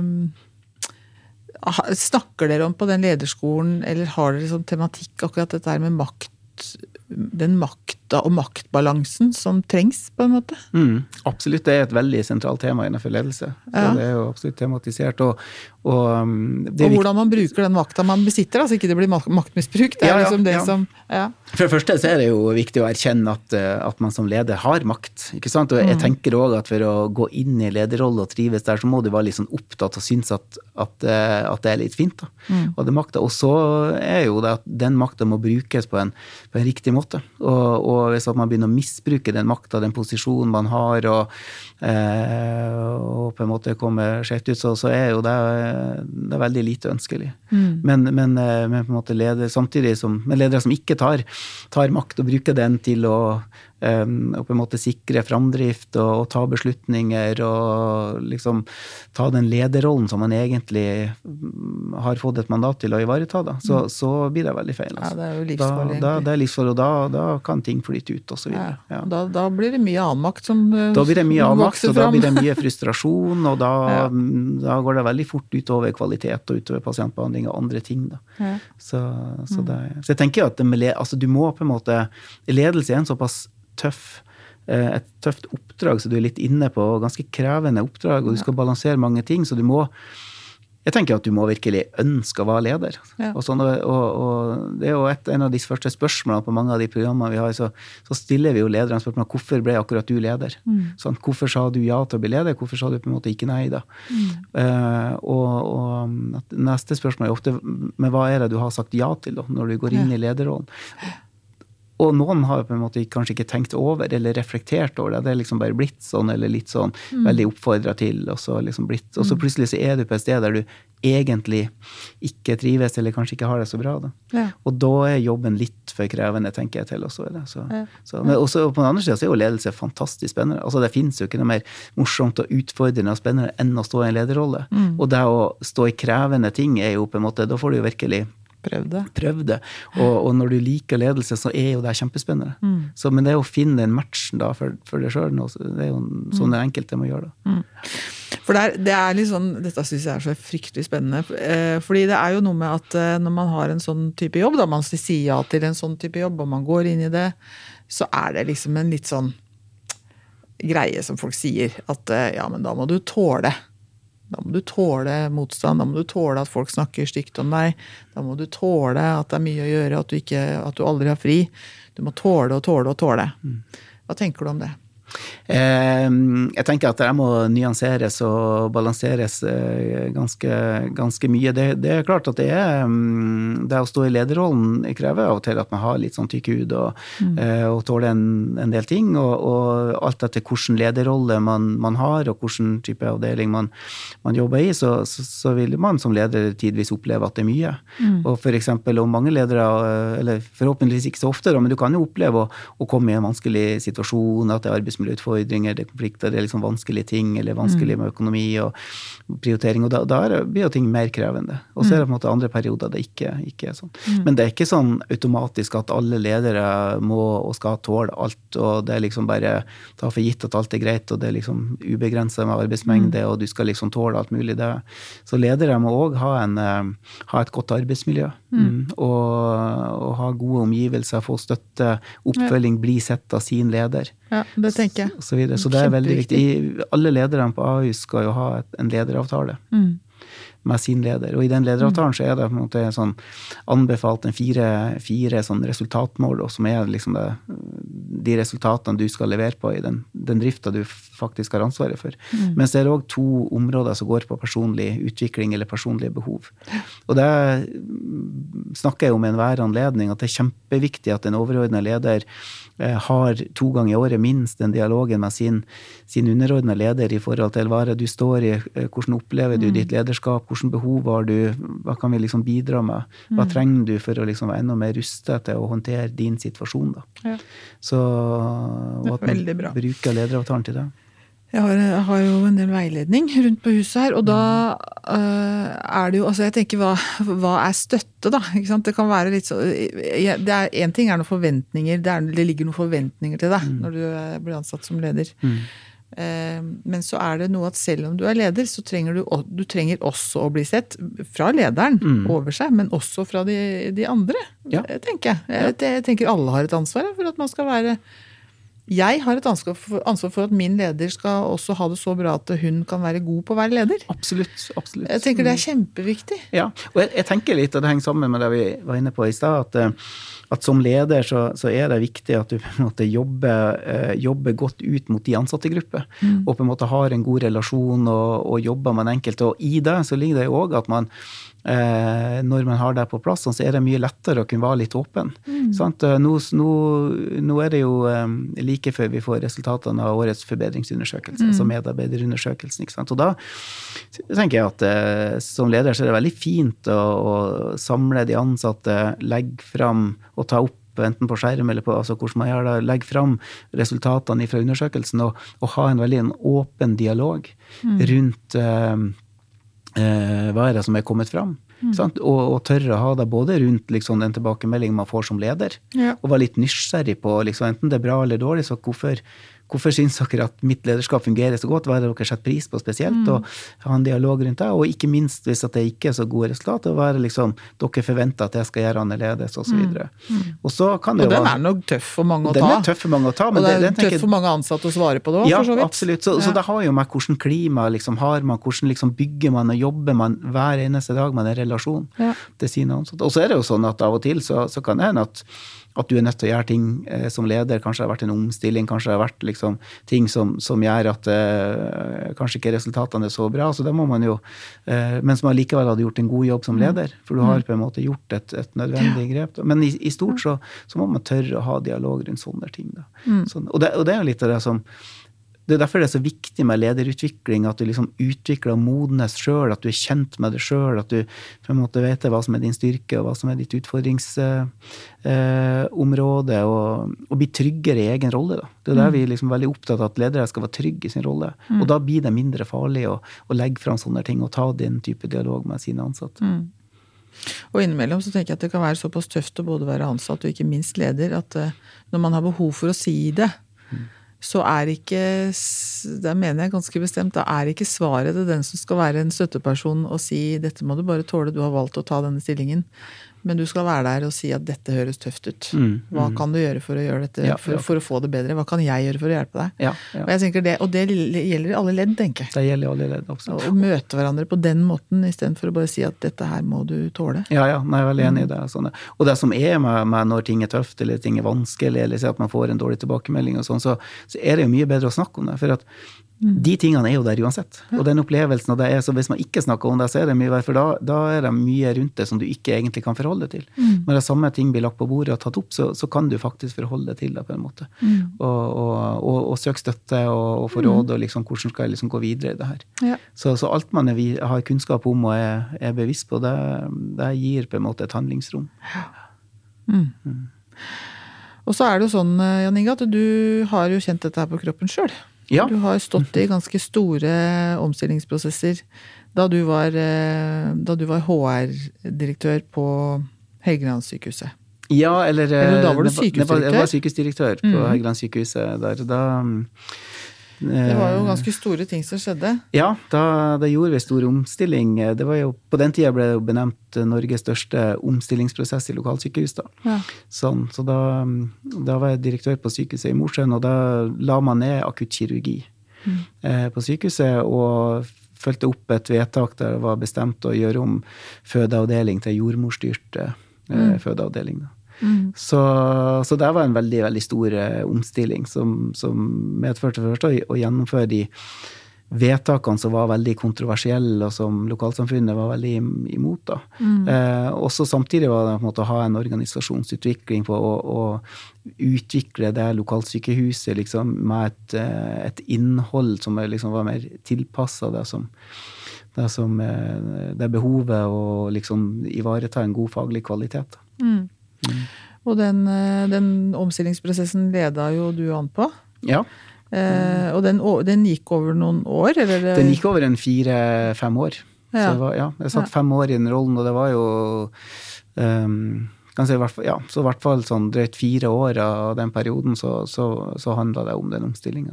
Snakker dere om på den lederskolen, eller har dere som tematikk akkurat dette her med makt, den makta og maktbalansen som trengs, på en måte? Mm, absolutt, det er et veldig sentralt tema innenfor ledelse. Så ja. Det er jo absolutt tematisert. Og, og, um, og hvordan man bruker den makta man besitter, altså ikke det blir maktmisbruk. Det er ja, liksom det ja. som For det første så er det jo viktig å erkjenne at, uh, at man som leder har makt. ikke sant? Og jeg mm. tenker òg at for å gå inn i lederrolle og trives der, så må du være litt sånn opptatt og synes at, at, uh, at det er litt fint. da. Mm. Og, det makta. og så er jo det at den makta må brukes på en, på en riktig måte. Og, og, hvis man begynner å misbruke den makta, den posisjonen man har, og, eh, og på en måte kommer skjevt ut, så, så er jo det det er veldig lite ønskelig. Mm. Men, men, eh, men, på en måte leder, samtidig som, med ledere som ikke tar, tar makt og bruker den til å Um, og på en måte sikre framdrift og, og, ta beslutninger og liksom ta den lederrollen som man egentlig mm, har fått et mandat til å ivareta, da, så, mm. så blir det veldig feil. Altså. Ja, det er jo livsfarlig. Da, da, det er livsfarlig, og da, da, kan ting flyte ut, osv. Ja, ja. da, da blir det mye avmakt som uh, Da blir det mye avmakt, og da blir det mye frustrasjon, og da, ja. Mm, da, går det veldig fort utover kvalitet og utover pasientbehandling og andre ting. Da. Så, så, det, så, jeg tenker at det, altså, du må på en måte Ledelse er en såpass tøff eh, et tøft oppdrag, som du er litt inne på. Ganske krevende oppdrag, og du skal balansere mange ting. Så du må Jeg tenker at du må virkelig ønske å være leder. Ja. Og, sånn, og, og, det er jo et, en av de første spørsmålene på mange av de programmene vi har. Så, så stiller vi jo lederne spørsmål hvorfor ble akkurat du leder. Mm. Sånn, hvorfor sa du ja til å bli leder, hvorfor sa du på en måte ikke nei? da? Mm. Uh, og, neste spørsmål er ofte men hva er det du har sagt ja til da, når du går inn ja. i lederrollen? Og noen har på en måte kanskje ikke tenkt over eller reflektert over det. Det er liksom bare blitt sånn, eller litt sånn mm. veldig oppfordra til. Og så, liksom blitt, og så mm. plutselig så er du på et sted der du egentlig ikke trives, eller kanskje ikke har det så bra. Da. Ja. Og da er jobben litt for krevende, tenker jeg til også. Så, ja. så, men også på den andre sida så er jo ledelse fantastisk spennende. Altså Det fins jo ikke noe mer morsomt og utfordrende og spennende enn å stå i en lederrolle. Mm. Og det å stå i krevende ting er jo på en måte Da får du jo virkelig Prøv det. Prøv det. Og, og, når du liker ledelse, så er jo det kjempespennende. Mm. Så, men det å finne den matchen da for, for deg sjøl, det er jo sånn det enkelte må gjøre. da. Mm. For det er, det er litt sånn, Dette syns jeg er så fryktelig spennende. Eh, fordi det er jo noe med at eh, når man har en sånn type jobb, da man sier ja til en sånn type jobb, og man går inn i det, så er det liksom en litt sånn greie som folk sier. At eh, ja, men da må du tåle. Da må du tåle motstand, da må du tåle at folk snakker stygt om deg. Da må du tåle at det er mye å gjøre, at du, ikke, at du aldri har fri. Du må tåle og tåle og tåle. Mm. Hva tenker du om det? Ehm, jeg tenker at det må nyanseres og balanseres eh, ganske, ganske mye. Det, det, er klart at det er mm, Det å stå i lederrollen krever av og til at man har litt sånn tykk hud og, mm. Eh, og tåler en, en, del ting. Og, og, alt etter hvilken lederrolle man, man, har og hvilken type avdeling man, man jobber i, så, så, så, vil man som leder tidvis oppleve at det er mye. Mm. Og for eksempel om mange ledere, eller forhåpentligvis ikke så ofte, men du kan jo oppleve å, å komme i en vanskelig situasjon, at det er arbeidsmiljø arbeidsmiljøutfordringer, det er konflikter, det er liksom vanskelige ting, eller vanskelig med økonomi og prioritering. Og da, da blir jo ting mer krevende. Og så er det på en måte andre perioder det ikke, ikke er sånn. Men det er ikke sånn automatisk at alle ledere må og skal tåle alt, og det er liksom bare ta for gitt at alt er greit, og det er liksom ubegrensa med arbeidsmengde, og du skal liksom tåle alt mulig. Det. Så ledere må òg ha, ha, et godt arbeidsmiljø. Mm. Og, og, ha gode omgivelser, få støtte, oppfølging, bli sett av sin leder. Ja, det jeg. Så, så, så det er veldig viktig. Alle lederne på Ahus skal jo ha et, en lederavtale. Mm med sin leder. Og i den lederavtalen så er det på en måte sånn anbefalt en fire, fire sånn resultatmål, som er liksom det, de resultatene du skal levere på i den, den drifta du faktisk har ansvaret for. Mm. Mens det er òg to områder som går på personlig utvikling eller personlige behov. Og det snakker jeg om i enhver anledning, at det er kjempeviktig at en overordna leder har to ganger i året minst den dialogen med sin, sin underordna leder i forhold til hva er det du står i, eh, hvordan opplever du mm. ditt lederskap, hvilke behov har du, hva kan vi liksom bidra med, hva mm. trenger du for å liksom være enda mer rustet til å håndtere din situasjon. Da. Ja. Så at man bruker lederavtalen til det. Jeg har, jeg har, jo en del veiledning rundt på huset her, og da øh, er det jo Altså, jeg tenker hva, hva er støtte, da? Det kan være litt så Én ting er noen forventninger, det, er, det, ligger noen forventninger til deg mm. når du blir ansatt som leder. Mm. Uh, men så er det noe at selv om du er leder, så trenger du, du trenger også å bli sett fra lederen mm. over seg, men også fra de, de andre, ja. tenker jeg. Jeg, jeg tenker alle har et ansvar for at man skal være jeg har et ansvar for, ansvar for, at min leder skal også ha det så bra at hun kan være god på å være leder. Absolutt, absolutt. Jeg tenker det er kjempeviktig. Ja, og jeg, jeg tenker litt, og det henger sammen med det vi var inne på i stad, at, eh, at, som leder så, så, er det viktig at du på en måte jobber, eh, jobber godt ut mot de ansatte grupper. Mm. Og på en måte har en god relasjon og, og jobber med den enkelte. Og i det så ligger det jo òg at man Eh, når man har det på plass, så er det mye lettere å kunne være litt åpen. Mm. Eh, nå, nå, nå, er det jo eh, like før vi får resultatene av årets forbedringsundersøkelse, mm. altså medarbeiderundersøkelsen. Og da tenker jeg at eh, som leder så er det veldig fint å, å samle de ansatte, legge fram og ta opp enten på skjerm eller på altså hvordan man gjør det, legge fram resultatene fra undersøkelsen og, og ha en veldig en åpen dialog mm. rundt eh, hva er det som er kommet fram? Mm. Og, og, tørre å ha det både rundt liksom, den tilbakemeldingen man får som leder, ja. og være litt nysgjerrig på liksom, enten det er bra eller dårlig, så hvorfor, Hvorfor syns dere at mitt lederskap fungerer så godt? Hva er det dere setter pris på spesielt? Mm. Og ha en dialog rundt det. Og ikke minst hvis det ikke er så gode resultater, hva er det liksom dere forventer at jeg skal gjøre annerledes, osv. Og, mm. og så kan det og den er nok tøff for mange å ta. Den er tøff for mange å ta. og det er tøff for mange ansatte å svare på det òg, ja, for så vidt. Absolutt. Så, ja. så det har jo med hvordan klima liksom har man, hvordan liksom bygger man og jobber man hver eneste dag med en relasjon ja. til sine ansatte. Og så er det jo sånn at av og til så, så kan det hende at at du er nødt til å gjøre ting eh, som leder. Kanskje det har vært en omstilling, kanskje det har vært liksom, ting som, som, gjør at eh, kanskje ikke resultatene er så bra. Så det må man jo, eh, Men som allikevel hadde gjort en god jobb som mm. leder. For du har mm. på en måte gjort et, et nødvendig grep. Men i, i stort så, så, må man tørre å ha dialog rundt sånne ting. Mm. Sånn, og, det, og det er jo litt av det som det er derfor det er så viktig med lederutvikling, at du liksom utvikler og modnes sjøl, at du er kjent med det sjøl, at du på en måte vet hva som er din styrke, og hva som er ditt utfordringsområde, eh, og, og bli tryggere i egen rolle. Da. Det er der mm. vi er liksom veldig opptatt av at ledere skal være trygge i sin rolle. Mm. Og da blir det mindre farlig å, å, legge fram sånne ting og ta den type dialog med sine ansatte. Mm. Og innimellom så tenker jeg at det kan være såpass tøft å både være ansatt og ikke minst leder, at uh, når man har behov for å si det, mm så er ikke Det mener jeg ganske bestemt. Da er ikke svaret til den som skal være en støtteperson og si 'dette må du bare tåle, du har valgt å ta denne stillingen'. Men du skal være der og si at dette høres tøft ut. Mm, Hva mm. kan du gjøre for å gjøre dette, ja, for, for, å få det bedre? Hva kan jeg gjøre for å hjelpe deg? Ja, ja. Og, det, og, det, gjelder i alle ledd, tenker jeg. Det gjelder alle ledd, også. Å møte hverandre på den måten istedenfor å bare si at dette her må du tåle. Ja, ja, jeg er veldig enig i mm. det. Sånn. Og det som er med, med, når ting er tøft eller ting er vanskelig, eller at man får en dårlig tilbakemelding, og sånn, så, så, er det jo mye bedre å snakke om det. For at. De tingene er jo der uansett. Og den opplevelsen, og det er, så hvis man ikke snakker om det, så er det mye verre, for da, da, er det mye rundt det som du ikke egentlig kan forholde deg til. Mm. Når det samme ting blir lagt på bordet og tatt opp, så, så kan du faktisk forholde deg til det på en måte. Mm. Og, og, og, og søke støtte og, og få mm. råd, og liksom, hvordan skal jeg liksom gå videre i det her. Ja. Så, så, alt man er, har kunnskap om og er, er bevisst på, det, det, gir på en måte et handlingsrom. Mm. mm. Og så er det jo sånn, eh, Jan Inge, at du har jo kjent dette her på kroppen sjøl. Ja. Du har stått i ganske store omstillingsprosesser da du var, eh, da du var HR-direktør på Helgelandssykehuset. Ja, eller, Eller da var du sykehusdirektør? det var, jeg var sykehusdirektør på mm. Helgelandssykehuset der. Da Det var jo eh, ganske store ting som skjedde. Ja, da, da gjorde vi stor omstilling. Det var jo, på den tida ble det jo benevnt Norges største omstillingsprosess i lokalsykehus. Da. Ja. Sånn, så da, da var jeg direktør på sykehuset i Mosjøen, og da la man ned akuttkirurgi eh, på sykehuset. Og fulgte opp et vedtak der det var bestemt å gjøre om fødeavdeling til jordmorstyrt eh, fødeavdeling. Da. Mm. Så, så det var en veldig veldig stor eh, omstilling som, som medførte for det å, å gjennomføre de vedtakene som var veldig kontroversielle, og som lokalsamfunnet var veldig imot. da. Eh, også samtidig var det på en måte å ha en organisasjonsutvikling på å, å utvikle det lokalsykehuset liksom, med et, eh, et innhold som liksom, var mer tilpassa det som det, som, eh, det behovet å liksom ivareta en god faglig kvalitet. Da. Mm. Og den, eh, den omstillingsprosessen leda jo du an på. Ja. Eh, og den, den gikk over noen år, eller? Den gikk over en fire-fem år. Så Ja. det var, ja, jeg satt fem år i den rollen, og det var jo um, kan si, ja, Så i hvert fall sånn drøyt fire år av den perioden så, så, så handla det om den omstillinga.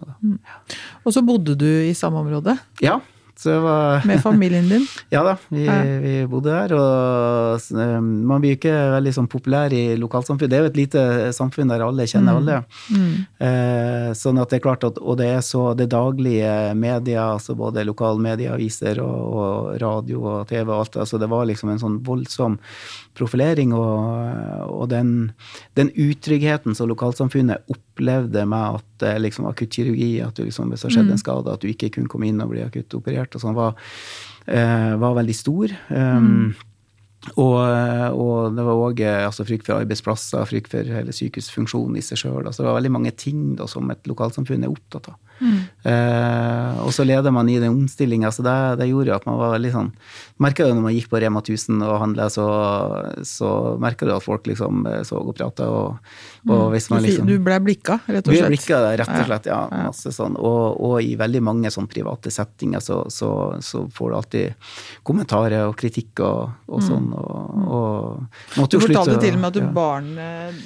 Og så bodde du i samme område Ja, så var med familien din. Ja da, vi, Ja. vi bodde der, og eh, man blir ikke veldig sånn populær i lokalsamfunn. Det er jo et lite samfunn der alle kjenner alle. Mm. Eh, sånn at det er klart at, Og det er så det daglige media, altså både lokalmedieaviser og, og radio og TV og alt, altså det var liksom en sånn voldsom profilering, og, og den, den utryggheten som lokalsamfunnet opplevde med at eh, liksom akuttkirurgi, at du liksom, hvis det skjedde en skade, at du ikke kunne komme inn og bli akutt operert, og sånn, var, uh, var veldig stor. Um, og, og det var òg altså, frykt for arbeidsplasser, frykt for hele sykehusfunksjonen i seg sjøl. Altså, det var veldig mange ting da, som et lokalsamfunn er opptatt av. Eh, og så leder man i den omstillinga, så det, det gjorde jo at man var veldig sånn Merka jo når man gikk på Rema 1000 og handla, så, så merka du at folk liksom eh, så og prata, og, og hvis man liksom du ble blikka, rett og slett? slett. blikka rett og slett. Ja, masse sånn. Og, og i veldig mange sånn private settinger så, så, så får du alltid kommentarer og kritikk og, og sånn. Og, og måtte Du fortalte til og med at du ja. barnet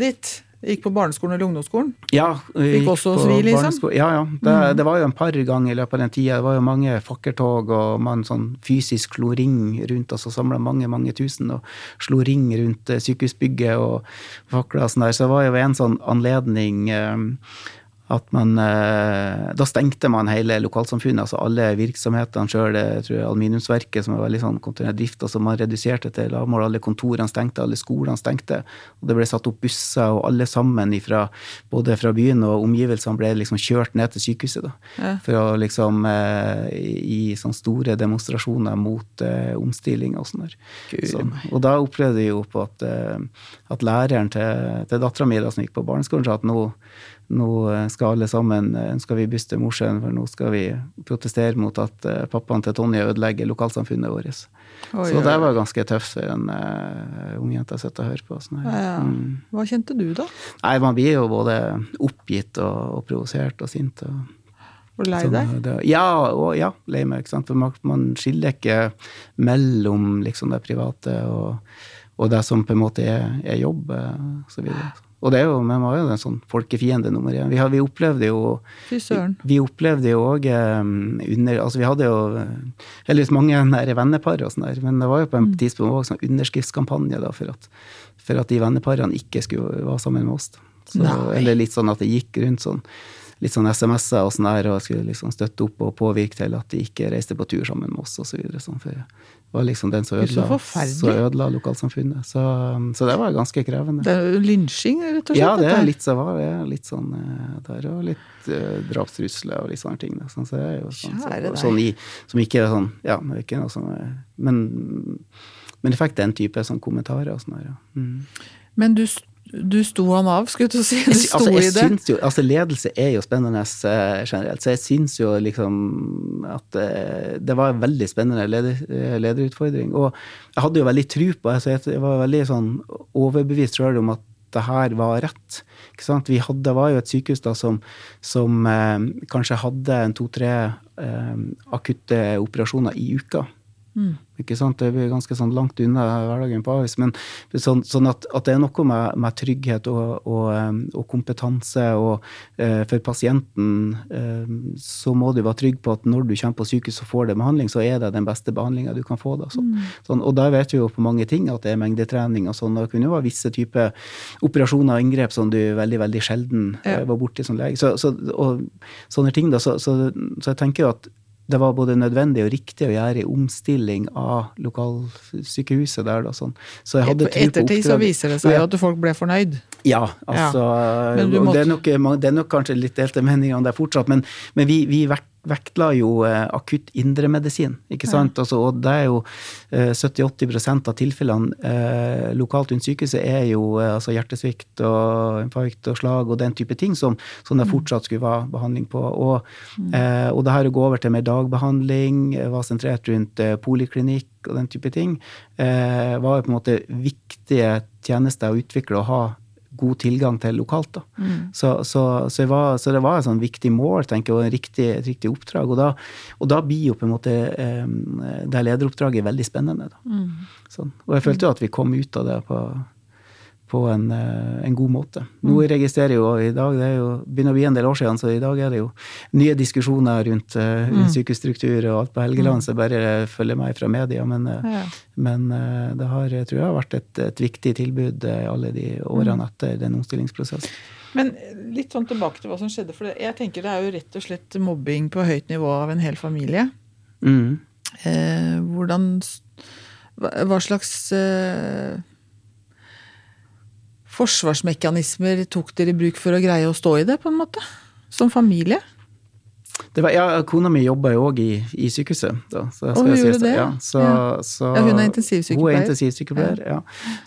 ditt gikk på barneskolen eller ungdomsskolen. Ja, Gikk gikk også svi, liksom? Ja, ja. Det, det var jo en par ganger i løpet av den tida. Det var jo mange fakkeltog, og man sånn fysisk slo ring rundt og samla mange, mange tusen og slo ring rundt eh, sykehusbygget og fakler og sånn der. Så det var jo en sånn anledning eh, at man eh, Da stengte man hele lokalsamfunnet, altså alle virksomhetene sjøl. Tror Aluminiumsverket, som er veldig sånn kontinuerlig drift, altså man reduserte til lavmål. Alle kontorene stengte, alle skolene stengte. Og det ble satt opp busser, og alle sammen ifra, både fra byen og omgivelsene ble liksom kjørt ned til sykehuset. da, Ja. For å liksom eh, i sånne store demonstrasjoner mot uh, omstilling og sånn der. Guri Så, og da opplevde jeg jo på at, eh, at læreren til, til dattera mi som gikk på barneskolen, sa at nå, nå skal alle sammen nå skal vi byste Mosjøen, for nå skal vi protestere mot at eh, pappaen til Tonje ødelegger lokalsamfunnet vårt. Oi, Så det var ganske tøft for en uh, ungjente å sitte og høre på. Sånn. Ja, ja. Mm. Hva kjente du, da? Nei, man blir jo både oppgitt og, og provosert og sint. og du lei så deg? det- ja, og, ja, lei meg. ikke sant? For man, man skiller ikke mellom liksom det private og, og det som på en måte er, er jobb. så Og så videre. Og det er jo, man er jo en sånn folkefiende nummer én. Vi, har- vi opplevde jo Fy søren. vi opplevde jo òg under Altså, vi hadde jo heldigvis mange nære vennepar og sånn der, men det var jo på en tidspunkt også sånn underskriftskampanje da, for at, for at de venneparene ikke skulle være sammen med oss. Så, eller litt sånn at det gikk rundt sånn litt sånn SMS-er og sånn der, og skulle liksom støtte opp og påvirke til at de ikke reiste på tur sammen med oss og så videre. Sånn, for var liksom den som ødela, så ødela lokalsamfunnet. Så, så det var ganske krevende. Det er lynsjing, rett og slett. Ja, det er litt så var det. er Litt sånn eh, der, og litt uh, drapstrusler og litt sånne ting. Sånn, så det er jo sånn, så, sånn i, som ikke er sånn Ja, det er ikke noe sånn Men, men jeg fikk den type sånn kommentarer og sånn ja. Mm. Men du, du sto han av, skulle å si. Du sto altså, i det. syns jo Altså, ledelse er jo spennende eh, generelt, så jeg syns jo liksom at eh, det var en veldig spennende leder, eh, lederutfordring. Og jeg hadde jo veldig tru på det, Jeg jeg var veldig sånn overbevist sjøl om at det her var rett. Ikke sant? Vi hadde, det var jo et sykehus da som, som eh, kanskje hadde en to-tre eh, akutte operasjoner i uka. Mm. Ikke sant? Det blir ganske sånn langt unna hverdagen på Ahus. Men sånn, sånn at, at, det er noe med, med trygghet og, og, og, kompetanse. Og eh, for pasienten eh, så må du være trygg på at når du kommer på sykehus og får det behandling, så er det den beste behandlinga du kan få. Da, sånn. Mm. Sånn, og der vet vi jo på mange ting at det er mengdetrening og sånn. Det kunne jo være visse typer operasjoner og inngrep som du veldig veldig sjelden ja. var borti som lege. Så, så, og sånne ting, da. Så, så, så jeg tenker jo at det var både nødvendig og riktig å gjøre en omstilling av lokalsykehuset der. Da, sånn. Så jeg hadde på ettertid så viser det seg jo at folk ble fornøyd. Ja, altså ja. Måtte... det, er nok, det, er nok, kanskje litt delte meninger det fortsatt, men, men vi, vi vektla jo eh, akutt indremedisin. ikke sant? Ja. Altså, og det er jo eh, 70-80 av tilfellene eh, lokalt rundt sykehuset er jo eh, altså hjertesvikt og infarkt og slag og den type ting som, som det mm. fortsatt skulle være behandling på. Og, mm. eh, og det her å gå over til mer dagbehandling, eh, var sentrert rundt poliklinikk og den type ting, var jo på en måte viktige tjenester å utvikle og ha god tilgang til lokalt. Da. Mm. Så, så, så, var, så, det var et sånn viktig mål tenker jeg, og et riktig, et riktig oppdrag. Og da, og da, blir jo på en måte eh, det lederoppdraget veldig spennende. Mm. Sånn. Og jeg følte jo at vi kom ut av det på, på en, eh, en, god måte. Nå mm. registrerer jo i dag, det er jo, begynner å bli en del år siden, så i dag er det jo nye diskusjoner rundt, eh, rundt mm. sykehusstruktur og alt på Helgeland, mm. så bare følger meg fra media. Men, eh, ja. men det har, tror jeg har vært et, et viktig tilbud alle de årene etter den omstillingsprosessen. Men litt sånn tilbake til hva som skjedde. For jeg tenker det er jo rett og slett mobbing på høyt nivå av en hel familie. Mm. Eh, hvordan Hva slags eh, forsvarsmekanismer tok dere i bruk for å greie å stå i det, på en måte? Som familie? Var, ja, kona mi jobba jo òg i, i, sykehuset. Da, så hun gjorde det? Ja, så, ja. Så, ja, hun er intensivsykepleier? Hun er intensivsykepleier, ja.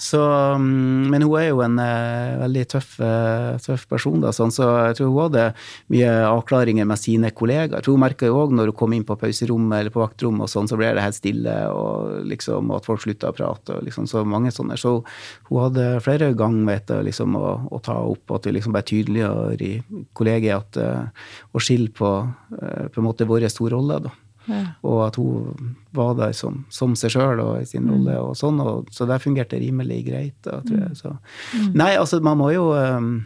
Så, mm, men hun er jo en uh, veldig tøff, uh, tøff person, da, sånn, så jeg tror hun hadde mye avklaringer med sine kollegaer. Jeg tror hun merka jo òg når hun kom inn på pauserommet eller på vaktrommet, og sånn, så ble det helt stille, og, liksom, og at folk slutta å prate. Og, liksom, så mange sånne. Så hun hadde flere ganger vet du, liksom, å, å, ta opp, at vi liksom bare tydeliggjør i kollegiet at uh, å skille på Eh, på en måte vår to roller. da. Ja. Og at hun var der som, som seg sjøl og i sin rolle. Mm. og sånn, og, Så det fungerte rimelig greit. da, tror jeg. Så. Mm. Nei, altså, man må jo um,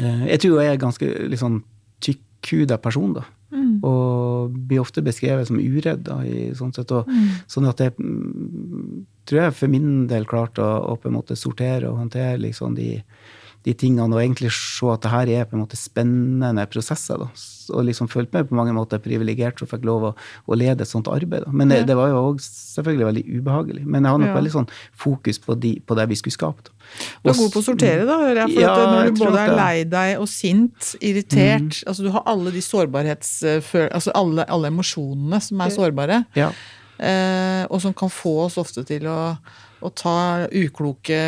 Jeg tror jeg er ganske liksom, tykkhuda person, da. Mm. Og blir ofte beskrevet som uredd. da, i sånn sett, og, mm. Sånn at jeg mm, tror jeg for min del klarte å, å, på en måte sortere og håndtere liksom de de tingene, og egentlig se at det her er på en måte spennende prosesser. Da. Og liksom følte meg på mange måter privilegert som fikk lov å, å, lede et sånt arbeid. Da. Men det, det var jo òg selvfølgelig veldig ubehagelig. Men jeg hadde nok ja. veldig sånn fokus på, de, på, det vi skulle skape. Da. Du er god på å sortere, da, hører jeg. For ja, når du både er lei deg og sint, irritert mm. altså Du har alle de sårbarhetsfølelsene, altså alle, alle, emosjonene som er sårbare. Ja. Eh, og som kan få oss ofte til å, å ta ukloke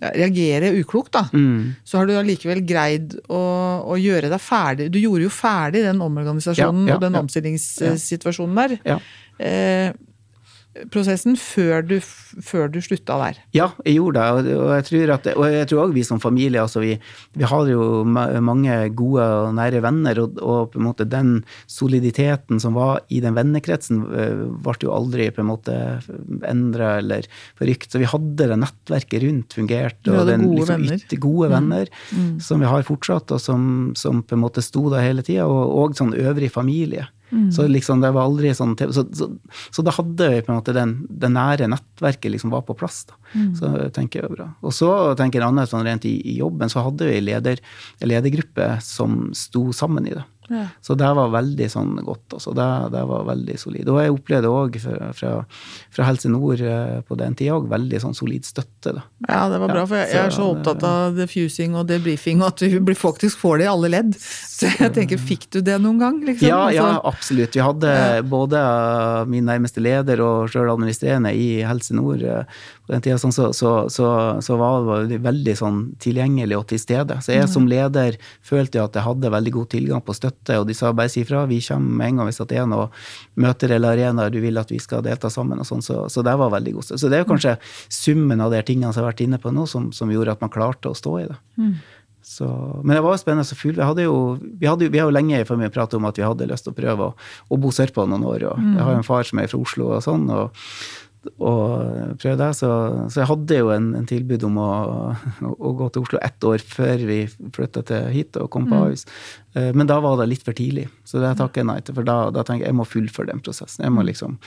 reagere uklokt, da, mm. så har du allikevel greid å, å, gjøre deg ferdig. Du gjorde jo ferdig den omorganisasjonen ja, ja, og den ja. omstillingssituasjonen der. Eh, prosessen før du, før du, slutta der? Ja, jeg gjorde det. Og jeg tror, at, og jeg tror også vi som familie altså vi, vi har jo mange gode og nære venner, og, og, på en måte den soliditeten som var i den vennekretsen, eh, ble jo aldri på en måte endra eller forrykt. Så vi hadde det nettverket rundt fungert. og den gode liksom, venner, gode mm. venner mm. Mm. som vi har fortsatt, og som, som, på en måte sto der hele tida, og, og sånn øvrig familie. Mm. Så liksom det var aldri sånn Så, så, så da hadde vi på en måte den, det nære nettverket liksom var på plass. da. Mm. Så tenker jeg bra. Og så tenker jeg annet sånn rent i, i, jobben, så hadde vi leder, ledergruppe som sto sammen i det. Ja. Så det var veldig sånn godt. Altså. Det, det var veldig solid. Og jeg opplevde òg fra, fra, fra, Helse Nord eh, på den tida òg veldig sånn solid støtte. Da. Ja, det var bra, for jeg, jeg er så opptatt av defusing og debriefing, og at vi faktisk får det i alle ledd. Så jeg tenker, fikk du det noen gang? Liksom? Ja, ja, altså- absolutt. Vi hadde både min nærmeste leder og sjøl administrerende i Helse Nord eh, på den tida, sånn, så, så, så, så, var det veldig sånn tilgjengelig og til stede. Så jeg som leder følte at jeg hadde veldig god tilgang på støtte støtte, og de sa bare si fra, vi kommer med en gang hvis det er noe møter eller arenaer du vil at vi skal delta sammen. og sånn, så, så, det var veldig god støtte. Så det er jo kanskje summen av de tingene som jeg har vært inne på nå, som, som gjorde at man klarte å stå i det. Mm. Så, men det var jo spennende og full. Vi hadde jo, vi, hadde, vi har jo lenge for mye pratet om at vi hadde lyst til å prøve å, å bo sørpå noen år. og mm. Jeg har jo en far som er fra Oslo og sånn. og og prøve det. Så, så, jeg hadde jo en, en tilbud om å, å, gå til Oslo ett år før vi flytta hit og kom på mm. Ahus. Mm. Men da var det litt for tidlig, så det takker jeg nei til. For da, da tenker jeg jeg må fullføre den prosessen. Jeg må mm. liksom,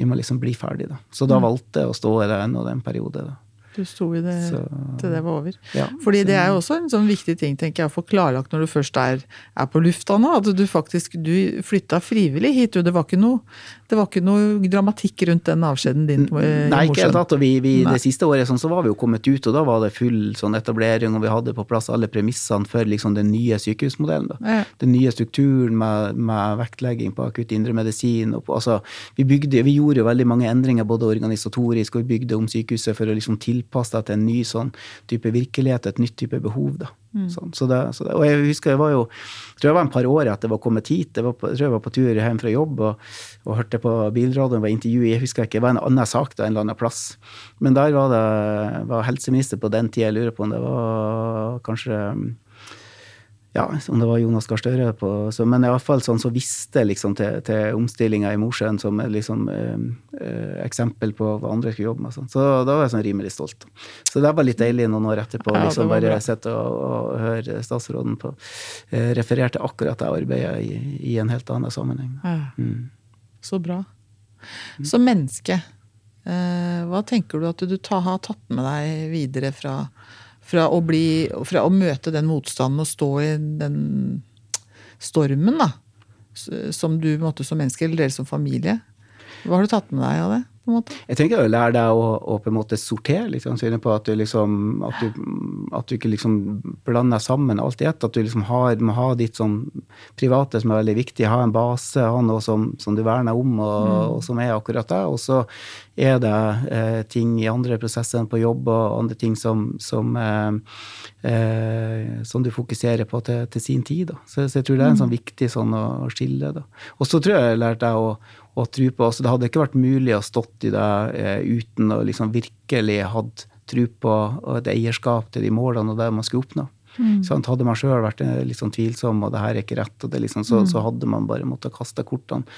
jeg må liksom bli ferdig, da. Så da mm. valgte jeg å stå i det ennå den periode. da. Du sto i det så, til det var over. Ja, Fordi det er jo også en sånn viktig ting tenker jeg, å få klarlagt når du først er, er på lufta nå. At du faktisk du flytta frivillig hit. Det var ikke noe det var ikke noe dramatikk rundt den avskjeden din? Eh, Nei, ikke helt tatt. Og vi, vi, det siste året sånn, så var vi jo kommet ut, og da var det full sånn etablering, og vi hadde på plass alle premissene for liksom, den nye sykehusmodellen. Ja. Den nye strukturen med, med vektlegging på akutt indremedisin. Altså, vi, bygde, vi gjorde jo veldig mange endringer, både organisatorisk, og vi bygde om sykehuset for å liksom, tilpasse deg til en ny sånn type virkelighet, et nytt type behov. da. Mm. Sånn, så det, så det, og jeg husker jeg var jo jeg tror jeg var en par år etter jeg var kommet hit. Jeg, var på, jeg tror jeg var på tur hjem fra jobb og, og hørte på bilradioen, var intervjuet, jeg husker ikke, det var en annen sak da, en eller annen plass. Men der var det var helseminister på den tida, jeg lurer på om det var kanskje ja, om det var Jonas Gahr Støre på så, Men iallfall sånn så visste liksom til, til omstillinga i Mosjøen som liksom, eh, eh, eksempel på hva andre skulle jobbe med. Sånn. Så da var jeg sånn rimelig stolt. Så det var litt deilig noen år etterpå ja, liksom bare sitte og, og, høre statsråden på eh, refererte akkurat det arbeidet i, i, en helt annen sammenheng. Ja. Mm. Så bra. Som menneske, eh, hva tenker du at du ta, har tatt med deg videre fra fra å, bli, fra å møte den motstanden og stå i den stormen, da. Som du måtte som menneske, eller dere som familie. Hva har du tatt med deg av det? På en måte? Jeg tenker å lære deg å, å på en måte sortere litt, på at du, liksom, at du, at du ikke liksom blander sammen alt i ett. At du liksom har, må ha ditt sånn private som er veldig viktig. Ha en base, ha noe som, som du verner om, og, mm. og, som er akkurat det. Og så er det eh, ting i andre prosesser enn på jobb og andre ting som, som, eh, eh, som du fokuserer på til, til sin tid. Så, så, jeg tror det er en sånn mm. viktig sånn å, skille. Og så tror jeg jeg lærte deg å å tro på. Så det hadde ikke vært mulig å stått i det eh, uten å liksom virkelig hatt tro på et eierskap til de målene og det man skulle oppnå. Mm. Sånn, hadde man sjøl vært eh, litt sånn tvilsom og det her er ikke rett, og liksom, så, mm. så, hadde man bare måttet kaste kortene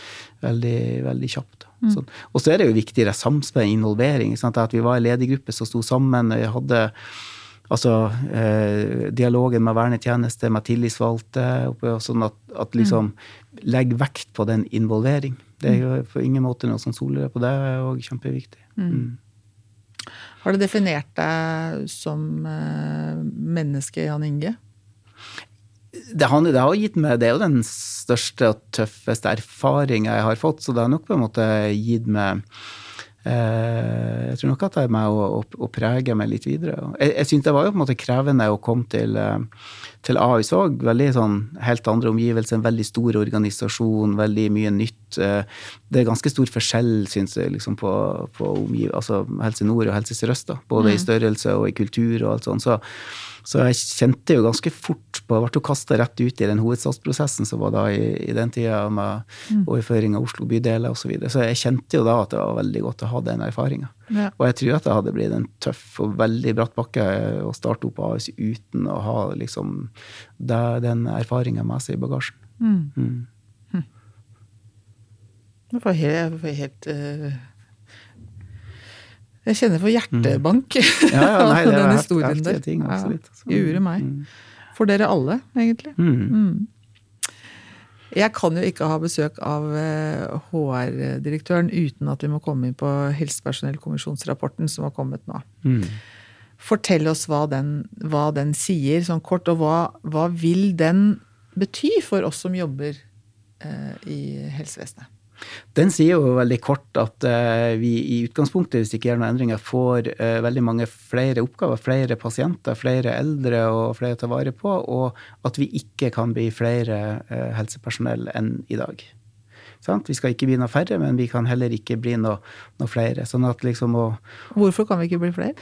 veldig, veldig kjapt. Mm. Sånn. Og så er det jo viktigere samspill, involvering. Sant? At vi var en ledergruppe som sto sammen. og jeg hadde Altså eh, dialogen med vernetjeneste, med tillitsvalgte, sånn at, at liksom mm. legg vekt på den involvering. Det er jo på ingen måte noe som soler på det, er òg kjempeviktig. Mm. Mm. Har du definert deg som uh, menneske, Jan Inge? Det, har, det har gitt meg, det er jo den største og tøffeste erfaringa jeg har fått, så det har nok på en måte gitt meg Eh, jeg tror nok at det er med å, å prege meg litt videre. Jeg, jeg synes det var jo på en måte krevende å komme til, eh, til AIS òg. Veldig sånn helt andre omgivelser, en veldig stor organisasjon, veldig mye nytt. Eh, det er ganske stor forskjell, syns jeg, liksom på, på altså Helse Nord og Helse Sør-Øst. Både mm. i størrelse og i kultur og alt sånt. Så så jeg kjente jo ganske fort på Jeg ble kasta rett ut i den hovedstadsprosessen som var da i, i den tida, med mm. overføring av Oslo bydeler osv. Så, videre. så jeg kjente jo da at det var veldig godt å ha den erfaringa. Ja. Og jeg tror at det hadde blitt en tøff og veldig bratt bakke å starte opp AS uten å ha liksom det, den erfaringa med seg i bagasjen. Mm. Mm. Hm. Det var helt, helt uh jeg kjenner for hjertebank mm. ja, ja, nei, den historien der. Ting, absolutt. Ja, gjorde meg. Mm. For dere alle, egentlig. Mm. mm. Jeg kan jo ikke ha besøk av HR-direktøren eh, uten at vi må komme inn på helsepersonellkommisjonsrapporten som har kommet nå. Mm. Fortell oss hva den, hva den, sier, sånn kort, og hva, hva, vil den bety for oss som jobber eh, i helsevesenet? Den sier jo veldig kort at uh, vi i utgangspunktet, hvis ikke gjør noen endringer, får uh, veldig mange flere oppgaver, flere pasienter, flere eldre og flere å ta vare på, og at vi ikke kan bli flere uh, helsepersonell enn i dag. Sant? Vi skal ikke bli noe færre, men vi kan heller ikke bli noe, noe flere. Sånn at liksom å, Hvorfor kan vi ikke bli flere?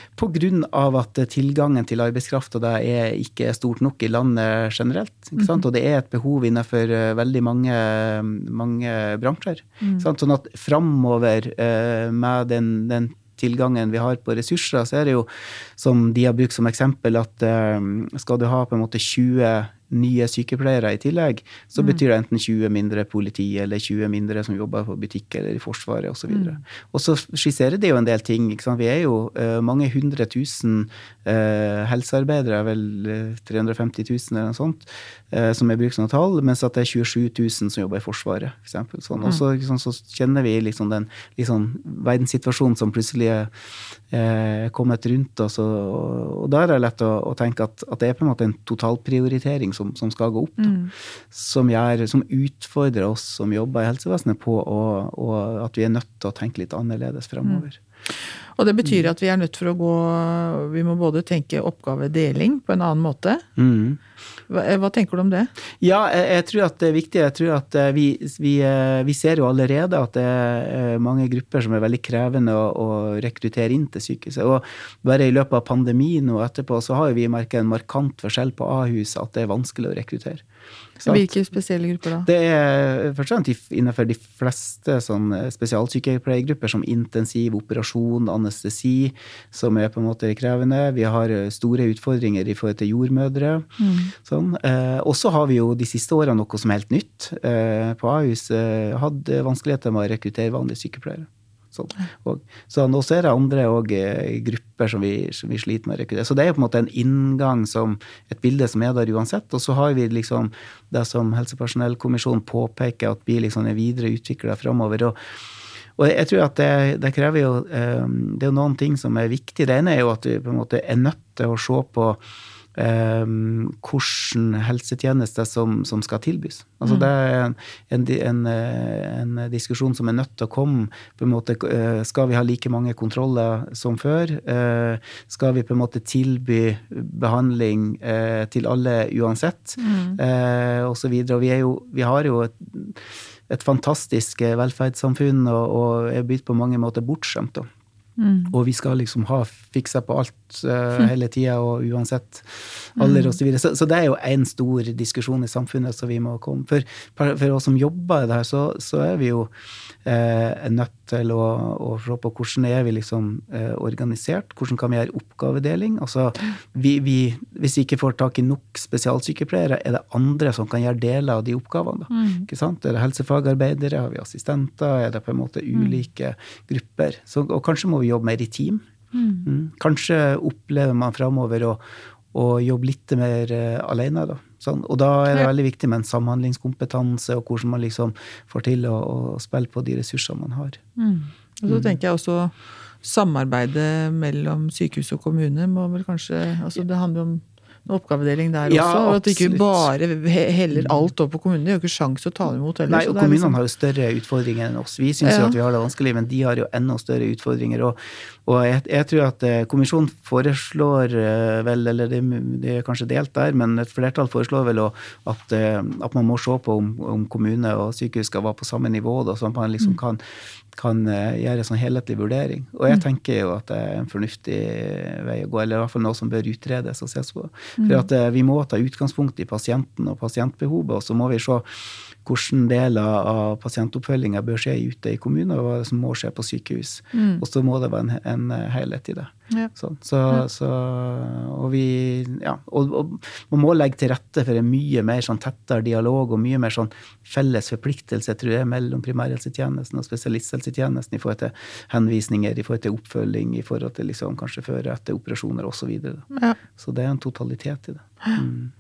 av at tilgangen til arbeidskraft og det er ikke stort nok i landet generelt. Ikke sant? Og det er et behov innenfor eh, veldig mange, mange bransjer. Sant? Sånn at framover eh, med den, den tilgangen vi har på ressurser, så er det jo, som de har brukt som eksempel, at eh, skal du ha på en måte 20 nye sykepleiere i tillegg, så betyr det enten 20 mindre politi eller 20 mindre som jobber på butikk eller i Forsvaret osv. Og, så så skisserer det jo en del ting. Vi er jo uh, mange hundre tusen uh, helsearbeidere, vel uh, 350 000 eller noe sånt, eh, som er brukt som tall, mens at det er 27 000 som jobber i Forsvaret. For eksempel. sånn. Og så, liksom, så kjenner vi liksom den liksom, verdenssituasjonen som plutselig er kommet rundt oss. Og, og, da er det lett å, å tenke at, at det er på en måte en totalprioritering som, som skal gå opp. Da, som, gjør, som utfordrer oss som jobber i helsevesenet på å, å, at vi er nødt til å tenke litt annerledes fremover. Og det betyr at vi er nødt for å gå Vi må både tenke oppgavedeling på en annen måte. Mm. Hva, hva tenker du om det? Ja, jeg, jeg tror at det er viktig. Jeg tror at eh, vi, vi, eh, vi ser jo allerede at det er eh, mange grupper som er veldig krevende å, å rekruttere inn til sykehuset. Og bare i løpet av pandemien og etterpå så har vi merket en markant forskjell på Ahus, at det er vanskelig å rekruttere. Hvilke spesielle grupper da? Det er først og fremst innenfor de fleste sånn spesialsykepleiergrupper, som intensiv, operasjon, anestesi, som er på en måte krevende. Vi har store utfordringer i forhold til jordmødre. Sånn. Eh, og så har vi jo de siste årene noe som er helt nytt. Eh, på Ahus eh, hadde vanskeligheter med å rekruttere vanlige sykepleiere. Sånn. Og, så nå ser jeg andre og, eh, grupper som vi, som vi sliter med å rekruttere. Så det er på en måte en inngang som et bilde som er der uansett. Og så har vi liksom det som Helsepersonellkommisjonen påpeker, at blir liksom videre utvikla framover. Og, og jeg tror at det, det krever jo eh, Det er jo noen ting som er viktig. Det ene er jo at vi på en måte er nødt til å se på eh, hvilken helsetjeneste som, som skal tilbys. Altså Det er en, en, en, en, diskusjon som er nødt til å komme. på en måte, eh, Skal vi ha like mange kontroller som før? Eh, skal vi på en måte tilby behandling eh, til alle uansett? Eh, og så videre. Og vi, jo, vi har jo et, et fantastisk velferdssamfunn og, og er blitt på mange måter bortskjemt. da. Og vi skal liksom ha fiksa på alt uh, hele tida og uansett alder osv. Så, så Så det er jo en stor diskusjon i samfunnet som vi må komme For, for oss som jobber i det her, så, så er vi jo uh, nødt til å, å, se på hvordan er vi liksom eh, organisert. Hvordan kan vi gjøre oppgavedeling? Altså, vi, vi, hvis vi ikke får tak i nok spesialsykepleiere, er det andre som kan gjøre deler av de oppgavene. Da. Ikke sant? Er det helsefagarbeidere? Har vi assistenter? Er det på en måte ulike grupper? Så, og kanskje må vi jobbe mer i team. Mm. Kanskje opplever man framover å, å jobbe litt mer uh, alene. Da. Sånn. Og da er det veldig viktig med en samhandlingskompetanse, og hvordan man liksom får til å, å spille på de ressursene man har. Mm. Og så tenker jeg også samarbeidet mellom sykehus og kommune må vel kanskje altså Det handler om oppgavedeling der Ja, også. Og at du ikke bare heller alt over på kommunene. De har jo ikke sjans til å ta imot heller. Nei, og kommunene liksom- har jo større utfordringer enn oss. Vi syns Ja. jo at vi har det vanskelig, men de har jo enda større utfordringer. Og, og jeg, jeg tror at eh, kommisjonen foreslår eh, vel, eller det, det er kanskje delt der, men et flertall foreslår vel at, eh, at man må se på om, om kommune og sykehus skal være på samme nivå, da, så at man liksom kan, kan eh, gjøre en sånn helhetlig vurdering. Og jeg tenker jo at det er en fornuftig vei å gå, eller i hvert fall noe som bør utredes og ses på. For at eh, vi må ta utgangspunkt i pasienten og pasientbehovet, og så må vi se hvilke deler av pasientoppfølginga bør skje ute i kommunen, og hva som må skje på sykehus. Og så må det være en, en helhet i det. Ja. Sånn. Så, så, og vi ja, og, og man må legge til rette for en mye mer sånn tettere dialog og mye mer sånn felles forpliktelse tror jeg, mellom primærhelsetjenesten og spesialisthelsetjenesten i forhold til henvisninger, i forhold til oppfølging, i forhold til liksom, kanskje før og etter operasjoner osv. Så, videre. Ja. så det er en totalitet i det. Mm.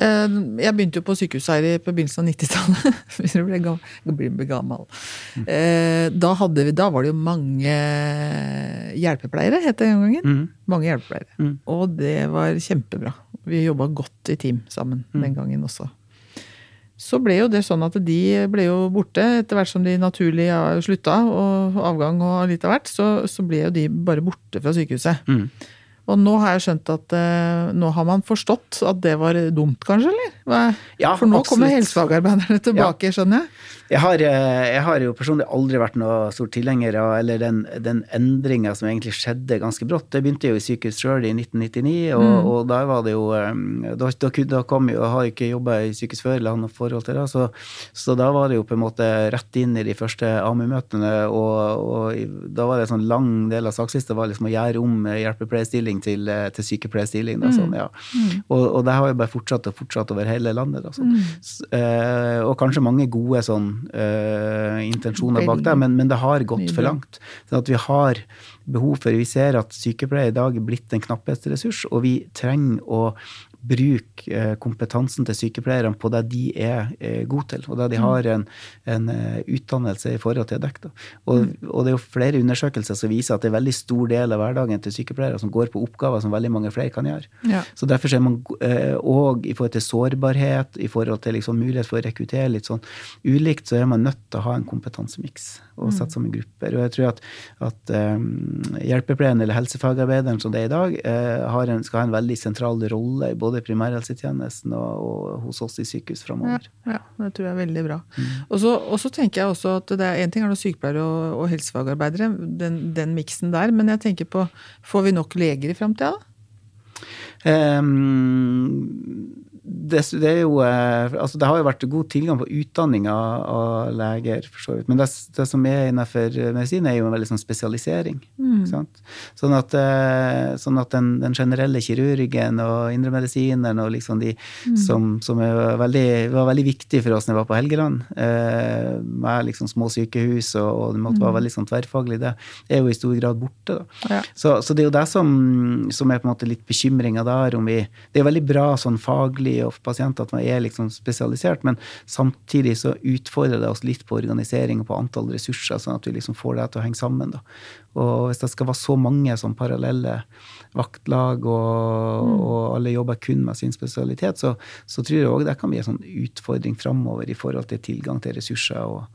Eh, Jeg begynte jo på sykehuset her i- på begynnelsen av 90-tallet. Jeg ble gam- jeg blir blir gammel. Eh, Da, vi, da var det jo mange hjelpepleiere, het det en gangen. Mm. Mange hjelpepleiere. Mm. Og det var kjempebra. Vi jobba godt i team sammen Mm. den gangen også. Så ble jo det sånn at de ble jo borte etter hvert som de naturlig ja, slutta, og avgang og litt av hvert. Så, så ble jo de bare borte fra sykehuset. Mm. Og nå har jeg skjønt at eh, nå har man forstått at det var dumt, kanskje, eller? Ja, For nå kommer helsefagarbeiderne tilbake, skjønner jeg. Jeg har, eh, jeg har jo personlig aldri vært noe stor tilhenger av eller den, den endringa som egentlig skjedde ganske brått. Det begynte jo i sykehus sjøl i 1999, og, Mm. og da var det jo eh, Da, da, da kom jo Jeg har ikke jobba i sykehus før, eller hatt noe forhold til det, så, så da var det jo på en måte rett inn i de første AMU-møtene, og, og da var det en sånn lang del av sakslista var liksom å gjøre om hjelpepleierstilling til, eh, til sykepleierstilling. Da, sånn, ja. og, og det har jo bare fortsatt og fortsatt over hele landet. Da, sånn. S- eh, og kanskje mange gode sånn, eh, intensjoner bak det, men, men det har gått for langt. Sånn at vi har behov for Vi ser at sykepleie i dag er blitt en knapphetsressurs, og vi trenger å bruke eh, kompetansen til sykepleierne på det de er eh, gode til, og det de har en, en eh, utdannelse i forhold til å dekke. Og, og det er jo flere undersøkelser som viser at det er veldig stor del av hverdagen til sykepleiere som går på oppgaver som veldig mange flere kan gjøre. Ja. Så derfor ser man òg i forhold til sårbarhet, i forhold til liksom mulighet for å rekruttere litt sånn ulikt, så er man nødt til å ha en kompetansemiks og sette sammen grupper. Og jeg tror at, at um, hjelpepleien eller helsefagarbeideren som det er i dag, har en, skal ha en veldig sentral rolle i både primærhelsetjenesten og, og hos oss i sykehus Ja, framover. ja, det tror jeg er veldig bra. Mm. Og så, tenker jeg også at det er en ting er noe sykepleiere og, og helsefagarbeidere, den, den miksen der, men jeg tenker på får vi nok leger i framtida? da? Um, det, det, er jo, eh, altså det har jo vært god tilgang på utdanning av, av leger, for så vidt. Men det, det som er innenfor medisin, er jo en veldig sånn spesialisering. ikke sant? Sånn at, eh, sånn at den, den generelle kirurgen og indremedisineren og liksom de som, som er veldig, var veldig viktig for oss når vi var på Helgeland, eh, med liksom små sykehus, og, og det måtte være veldig sånn tverrfaglig, det er jo i stor grad borte. da. Ja. Så, så det er jo det som, som er på en måte litt bekymringa der. om vi, Det er veldig bra sånn faglig og for pasienter at man er liksom spesialisert, men samtidig så utfordrer det oss litt på organisering og på antall ressurser, sånn at vi liksom får det til å henge sammen. da. Og hvis det skal være så mange sånn parallelle vaktlag, og, og alle jobber kun med sin spesialitet, så, så tror jeg òg det kan bli en sånn utfordring framover i forhold til tilgang til ressurser. Og,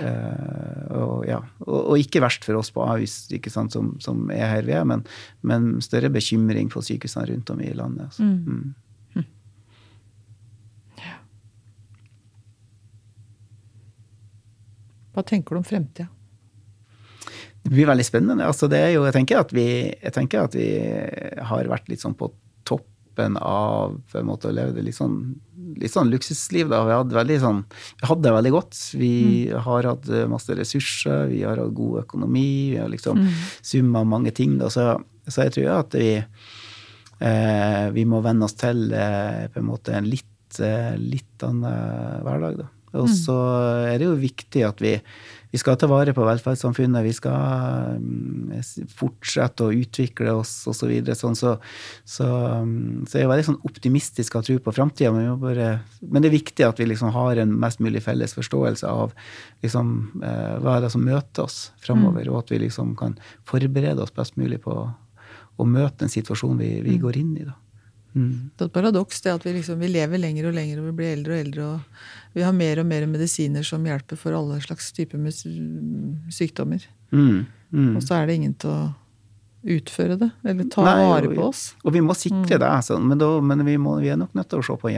øh, og, ja. og, og ikke verst for oss på Ahus, som, som er her vi er, men, men større bekymring for sykehusene rundt om i landet. Altså. Mm. Hva tenker du om fremtida? Det blir veldig spennende. Altså, det er jo, jeg, tenker at vi, jeg tenker at vi har vært litt sånn på toppen av på en måte, å leve det litt sånn, litt sånn luksusliv. Da. Vi, hadde veldig sånn, vi hadde det veldig godt. Vi har hatt masse ressurser, vi har hatt god økonomi, vi har liksom mm. summa mange ting. Da. Så, så jeg tror at vi, eh, vi må venne oss til eh, på en en litt, eh, litt annen hverdag. Da. Og så er det jo viktig at vi, vi skal ta vare på velferdssamfunnet. Vi skal mm, fortsette å utvikle oss osv. Så sånn, så, så, mm, så jeg er veldig sånn optimistisk av tro på framtida. Men, men det er viktig at vi liksom har en mest mulig felles forståelse av liksom, eh, hva er det som møter oss framover, og at vi liksom kan forberede oss best mulig på å møte en situasjon vi, vi går inn i. da. Mm. Det er et paradoks det at vi, liksom, vi lever lenger og lenger og vi blir eldre og eldre. og Vi har mer og mer medisiner som hjelper for alle slags typer sykdommer. Mm. Mm. Og så er det ingen til å utføre det, eller ta Nei, vare på oss. Og vi må sikre det, sånn, men, da, men vi, må, vi er nok nødt til å se på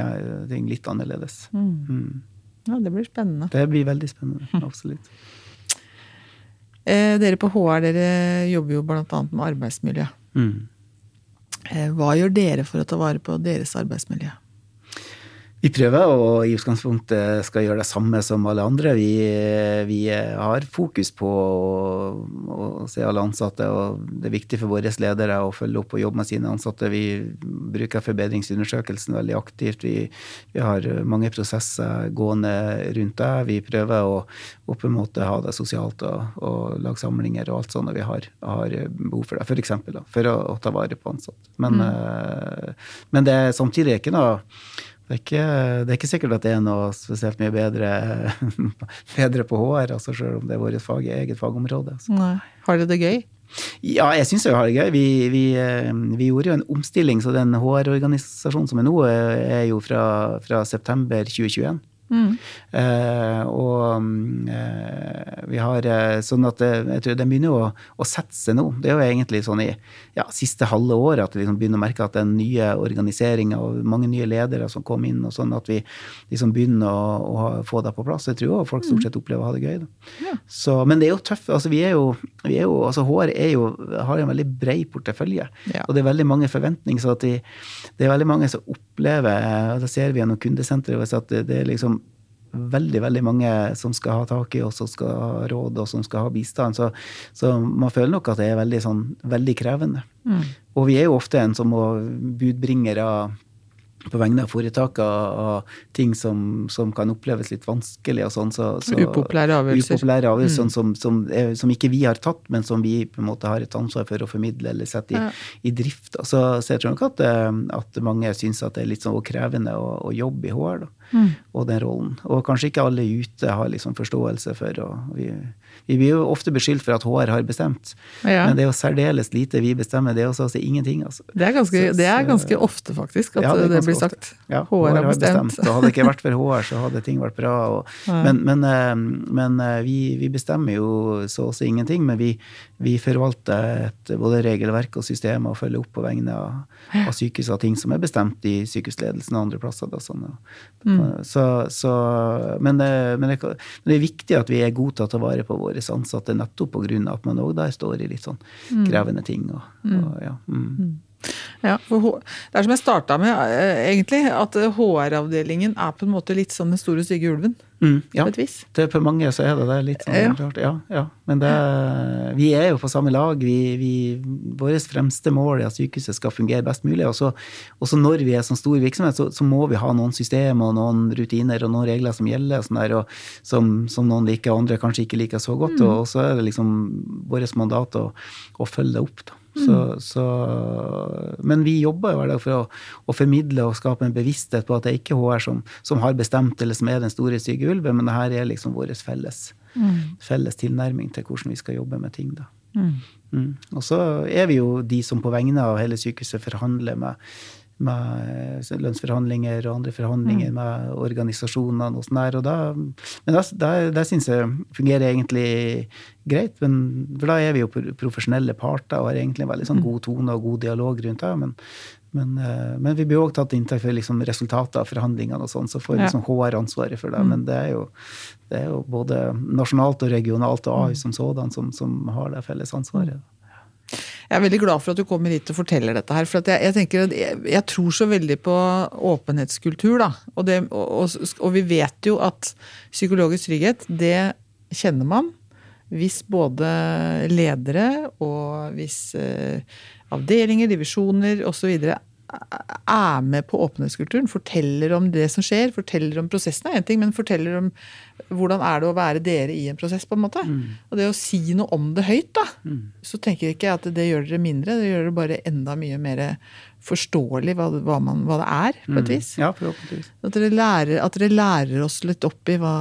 ting litt annerledes. Mm. Ja, Det blir spennende. Det blir veldig spennende. Absolutt. Eh, dere på HR dere jobber jo bl.a. med arbeidsmiljø. Mm. Eh, hva gjør dere for å ta vare på deres arbeidsmiljø? Vi prøver å i utgangspunktet skal gjøre det samme som alle andre. Vi, vi har fokus på å, å se alle ansatte, og det er viktig for våre ledere å følge opp og jobbe med sine ansatte. Vi bruker forbedringsundersøkelsen veldig aktivt. Vi, vi har mange prosesser gående rundt det. Vi prøver å, å på en måte ha det sosialt og, og lage samlinger og alt sånt når vi har, har behov for det, for eksempel, da, for å, å ta vare på ansatte. Men, mm. men det er samtidig ikke noe det er, ikke, det er ikke sikkert at det er noe spesielt mye bedre, bedre på HR, altså selv om det er vårt fag, eget fagområde. Altså. Nei. Har dere det gøy? Ja, jeg syns jeg har det gøy. Vi, vi, eh, vi gjorde jo en omstilling, så den HR-organisasjonen som er nå, eh, er jo fra, fra september 2021. Mm. Eh, og mm, eh, vi har uh, sånn at jeg tror det begynner å, å sette seg nå. Det er jo egentlig sånn i ja, siste halve året at vi liksom begynner å merke at den nye organiseringa og mange nye ledere som kom inn, og sånn at vi liksom begynner å, å få det på plass. Jeg tror også folk stort sett opplever å ha det gøy. Ja. Så, men det er jo tøft. altså vi er jo, vi er jo, altså HR er jo, har en veldig bred portefølje. Ja. Og det er veldig mange forventninger. så at de, det er veldig mange som opplever, og det ser vi gjennom kundesenteret, at det, det er liksom veldig veldig mange som skal ha tak i, og som skal ha råd, og som skal ha bistand. Så, så man føler nok at det er veldig, sånn, veldig krevende. Mm. Og vi er jo ofte en som må budbringere på vegne av foretakene av ting som, som kan oppleves litt vanskelig og sånn. Så, så, Upopulære avgjørelser. Upopulære avgjørelser Mm. som, som, er, som ikke vi har tatt, men som vi på en måte har et ansvar for å formidle eller sette i, Ja. i drift. Så, så jeg tror nok at, eh, at mange syns at det er litt sånn krevende å, å jobbe i HR. Da. Mm. Og den rollen. Og kanskje ikke alle ute har liksom forståelse for og vi, vi blir jo ofte beskyldt for at HR har bestemt, Ja. men det er jo særdeles lite vi bestemmer. Det er også altså ingenting, altså. Det er ganske, Så- det er ganske ofte, faktisk, at Ja, det, det, blir ofte. sagt. Ja, HR har bestemt. Og hadde det ikke vært for HR, så hadde ting vært bra. Og, Ja. men men, eh, men eh, vi, vi bestemmer jo så å si ingenting. Men vi, vi forvalter et, både regelverk og systemer og følger opp på vegne av, av sykehus og ting som er bestemt i sykehusledelsen og andre plasser. Da, sånn, og, Mm. så, så, men, det, men, det, men det er viktig at vi er gode til å ta vare på våre ansatte, nettopp pga. at man òg der står i litt sånn krevende ting. Og, og, ja, mm. Ja, for det er som jeg starta med, eh, egentlig, at HR-avdelingen er på en måte litt som den store stygge ulven. Mm, ja. På et vis. Det, for mange så er det det. Litt sånn Ja. Ja, ja. Men det, vi er jo på samme lag. Vi, vi, Vårt fremste mål er at sykehuset skal fungere best mulig. Og så, når vi er sånn stor virksomhet, så, så må vi ha noen systemer og noen rutiner og noen regler som gjelder, sånn der, og som, som noen liker, og andre kanskje ikke liker så godt. Og, og så er det liksom vårt mandat å, å følge det opp. da. Så, så, men vi jobber jo hver dag for å, å formidle og skape en bevissthet på at det er ikke HR som, som har bestemt, eller som er den store syke ulven, men det her er liksom vår felles, felles tilnærming til hvordan vi skal jobbe med ting. da. Mm. Mm. Og så er vi jo de som på vegne av hele sykehuset forhandler med, med lønnsforhandlinger og andre forhandlinger med organisasjonene og sånn der. Og da, men det, syns jeg fungerer egentlig greit, men, for da er vi jo profesjonelle parter og har egentlig veldig sånn god tone og god dialog rundt det. Men, men, eh, men vi blir òg tatt inntekt for liksom resultatet av forhandlingene, og sånn, så får liksom HR ansvaret for det. Men det er, jo, det er jo både nasjonalt og regionalt og AI som sådan som, som har det felles ansvaret. Jeg er veldig glad for at du kommer hit og forteller dette her. For jeg, jeg, tenker jeg, jeg tror så veldig på åpenhetskultur, da. Og, det, og, og, og vi vet jo at psykologisk trygghet, det kjenner man hvis både ledere og hvis eh, avdelinger, divisjoner osv. er med på åpenhetskulturen, forteller om det som skjer, forteller om prosessen er én ting, men forteller om hvordan er det å være dere i en prosess, på en måte. Og det å si noe om det høyt, da, så tenker jeg ikke at det gjør dere mindre, det gjør det bare enda mye mer forståelig hva, hva, man, hva det er, på et vis. Ja, forhåpentligvis. At dere, lærer, at dere lærer oss litt opp i hva,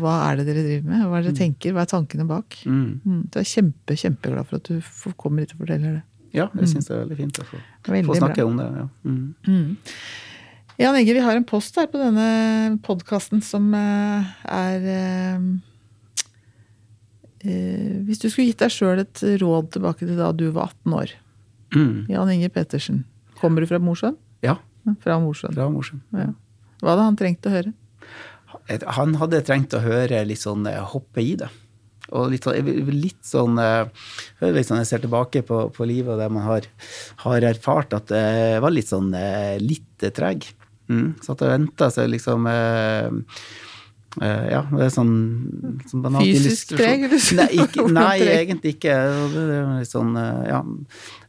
hva er det dere driver med, hva er det dere tenker, hva er tankene bak. Mm. Mm, så jeg er kjempe, kjempeglad for at du kommer hit og forteller det. Ja, jeg syns det er veldig fint å få, få snakke bra. om det. Ja. Mm. Mm. Jan Egge, vi har en post her på denne podkasten som eh, er eh, eh, Hvis du skulle gitt deg sjøl et råd tilbake til da du var 18 år. Mm. Jan Inge Pettersen. Kommer du fra Mosjøen? Ja, Fra Mosjøen. Fra morsom. Ja. Hva hadde han trengt å høre? Han hadde trengt å høre litt sånn hoppe i det. Og litt, sånn- litt sånn eh, litt sånn, Jeg ser tilbake på, på livet og det man har, har erfart at det var litt sånn eh, litt treg. Mm. Satt og venta så liksom eh, eh, Ja, det er sånn, sånn Fysisk treg. Nei, ikke, nei egentlig ikke. Det, det sånn, uh, ja,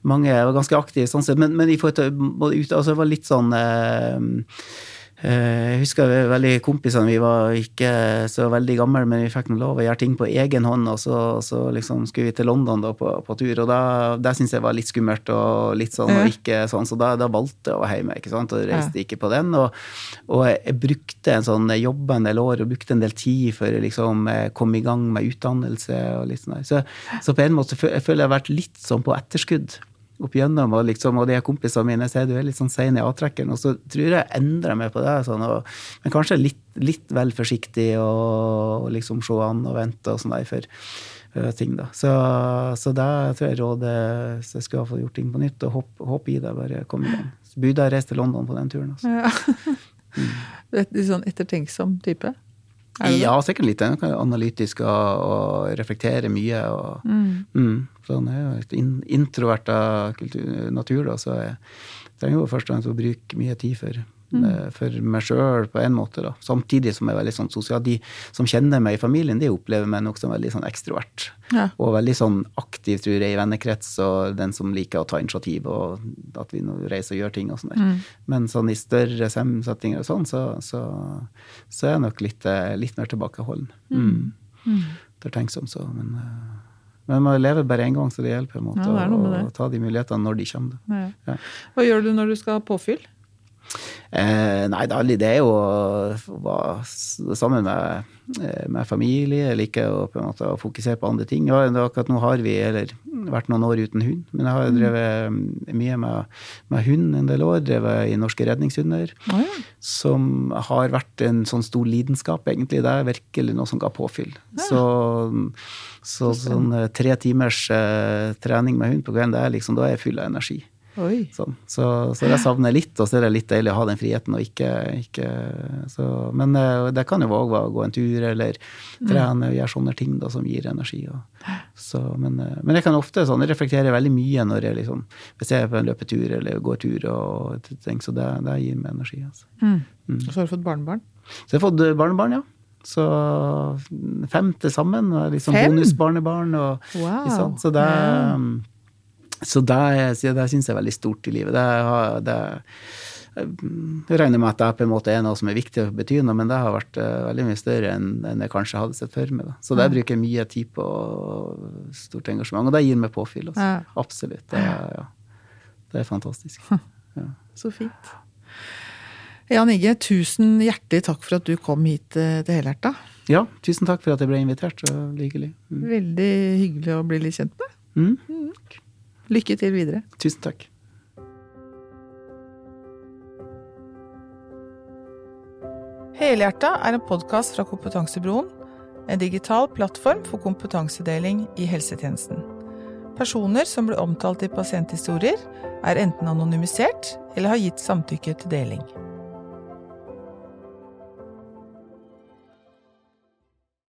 mange var ganske aktive sånn sett, men, men i forhold til både ute, altså det var litt sånn eh, Eh, Jeg husker vi- veldig kompisene, vi var ikke så veldig gamle, men vi fikk noe lov å gjøre ting på egen hånd, og så, så liksom skulle vi til London da på, på tur, og da, det syntes jeg var litt skummelt og litt sånn, og ikke sånn, så da, da valgte jeg å være hjemme, ikke sant, og reiste ikke på den, og, og jeg brukte en sånn, jobb en del år, og brukte en del tid for å liksom eh, komme i gang med utdannelse og litt sånn der. Så, så på en måte jeg føler jeg har vært litt sånn på etterskudd opp igjennom, og, liksom, og de kompisene mine sier du er litt sånn sein i avtrekkeren, og så tror jeg jeg endrer meg på det. Sånn, og, men kanskje litt litt vel forsiktig og, liksom se an og vente og sånn der for for ting, da. Så, så det tror jeg rådet så jeg skulle få gjort ting på nytt, og hoppe hopp i det, bare komme i gang. Burde ha reist til London på den turen. Altså. Ja. Litt sånn ettertenksom type? Ja, sikkert litt analytisk og, reflektere mye. Og, mm. Mm, sånn er jo et introvert av natur, da, så jeg trenger jo først og fremst å bruke mye tid for mm. Eh, for meg sjøl på en måte. da. Samtidig som jeg er veldig sånn sosial. De som kjenner meg i familien, de opplever meg nok som veldig sånn ekstrovert. Ja. Og veldig sånn aktiv, tror jeg, i vennekrets, og den som liker å ta initiativ, og at vi reiser og gjør ting og sånn der. Mm. Men sånn i større settinger og sånn, så, så, så, er jeg nok litt, eh, litt mer tilbakeholden. Mm. Mm. mm. Ettertenksom, så. Men eh, men man lever bare én gang, så det hjelper på en måte ja, å ta de mulighetene når de kommer. Ja. Ja. Hva gjør du når du skal ha påfyll? Eh, nei, det er jo å være sammen med, eh, med familie. Jeg liker å, på en måte, fokusere på andre ting. Ja, akkurat nå har vi eller, vært noen år uten hund, men jeg har mm. drevet mye med, med hund en del år. Drevet i Norske Redningshunder, oh, ja. som har vært en sånn stor lidenskap, egentlig. Det er virkelig noe som ga påfyll. Ja. Så, så, sånn eh, tre timers uh, trening med hund på kvelden, det er liksom, da er jeg full av energi. Sånn. Så, så det savner jeg litt, og så er det litt deilig å ha den friheten og ikke, ikke så, Men eh, det kan jo òg være å gå en tur eller mm. trene og gjøre sånne ting da, som gir energi. Og, så, men, eh, men, jeg kan ofte sånn, jeg reflekterer veldig mye når jeg liksom, hvis jeg er på en løpetur eller går tur, og ting, så det, det gir meg energi. Altså. Mm. Mm. Og så har du fått barnebarn? Så jeg har fått barnebarn, ja. Så fem til sammen. Liksom fem? Bonusbarnebarn. Og, wow. Så det. Mm, så det, det syns jeg er veldig stort i livet. Det, det, jeg regner med at det på en måte er noe som er viktig å bety noe, men det har vært uh, veldig mye større enn, jeg kanskje hadde sett for meg. Da. Så det bruker jeg mye tid på, og stort engasjement. Og det gir meg påfyll. Altså. Ja. Absolutt. Det, ja. det, er fantastisk. Ja. Så fint. Jan Igge, tusen hjertelig takk for at du kom hit eh, til Helhjerta. Ja, tusen takk for at jeg ble invitert. Så hyggelig. Mm. Veldig hyggelig å bli litt kjent med. Mm. Mm. Lykke til videre. Tusen takk. Helhjerta er en podkast fra Kompetansebroen, en digital plattform for kompetansedeling i helsetjenesten. Personer som blir omtalt i pasienthistorier, er enten anonymisert eller har gitt samtykke til deling.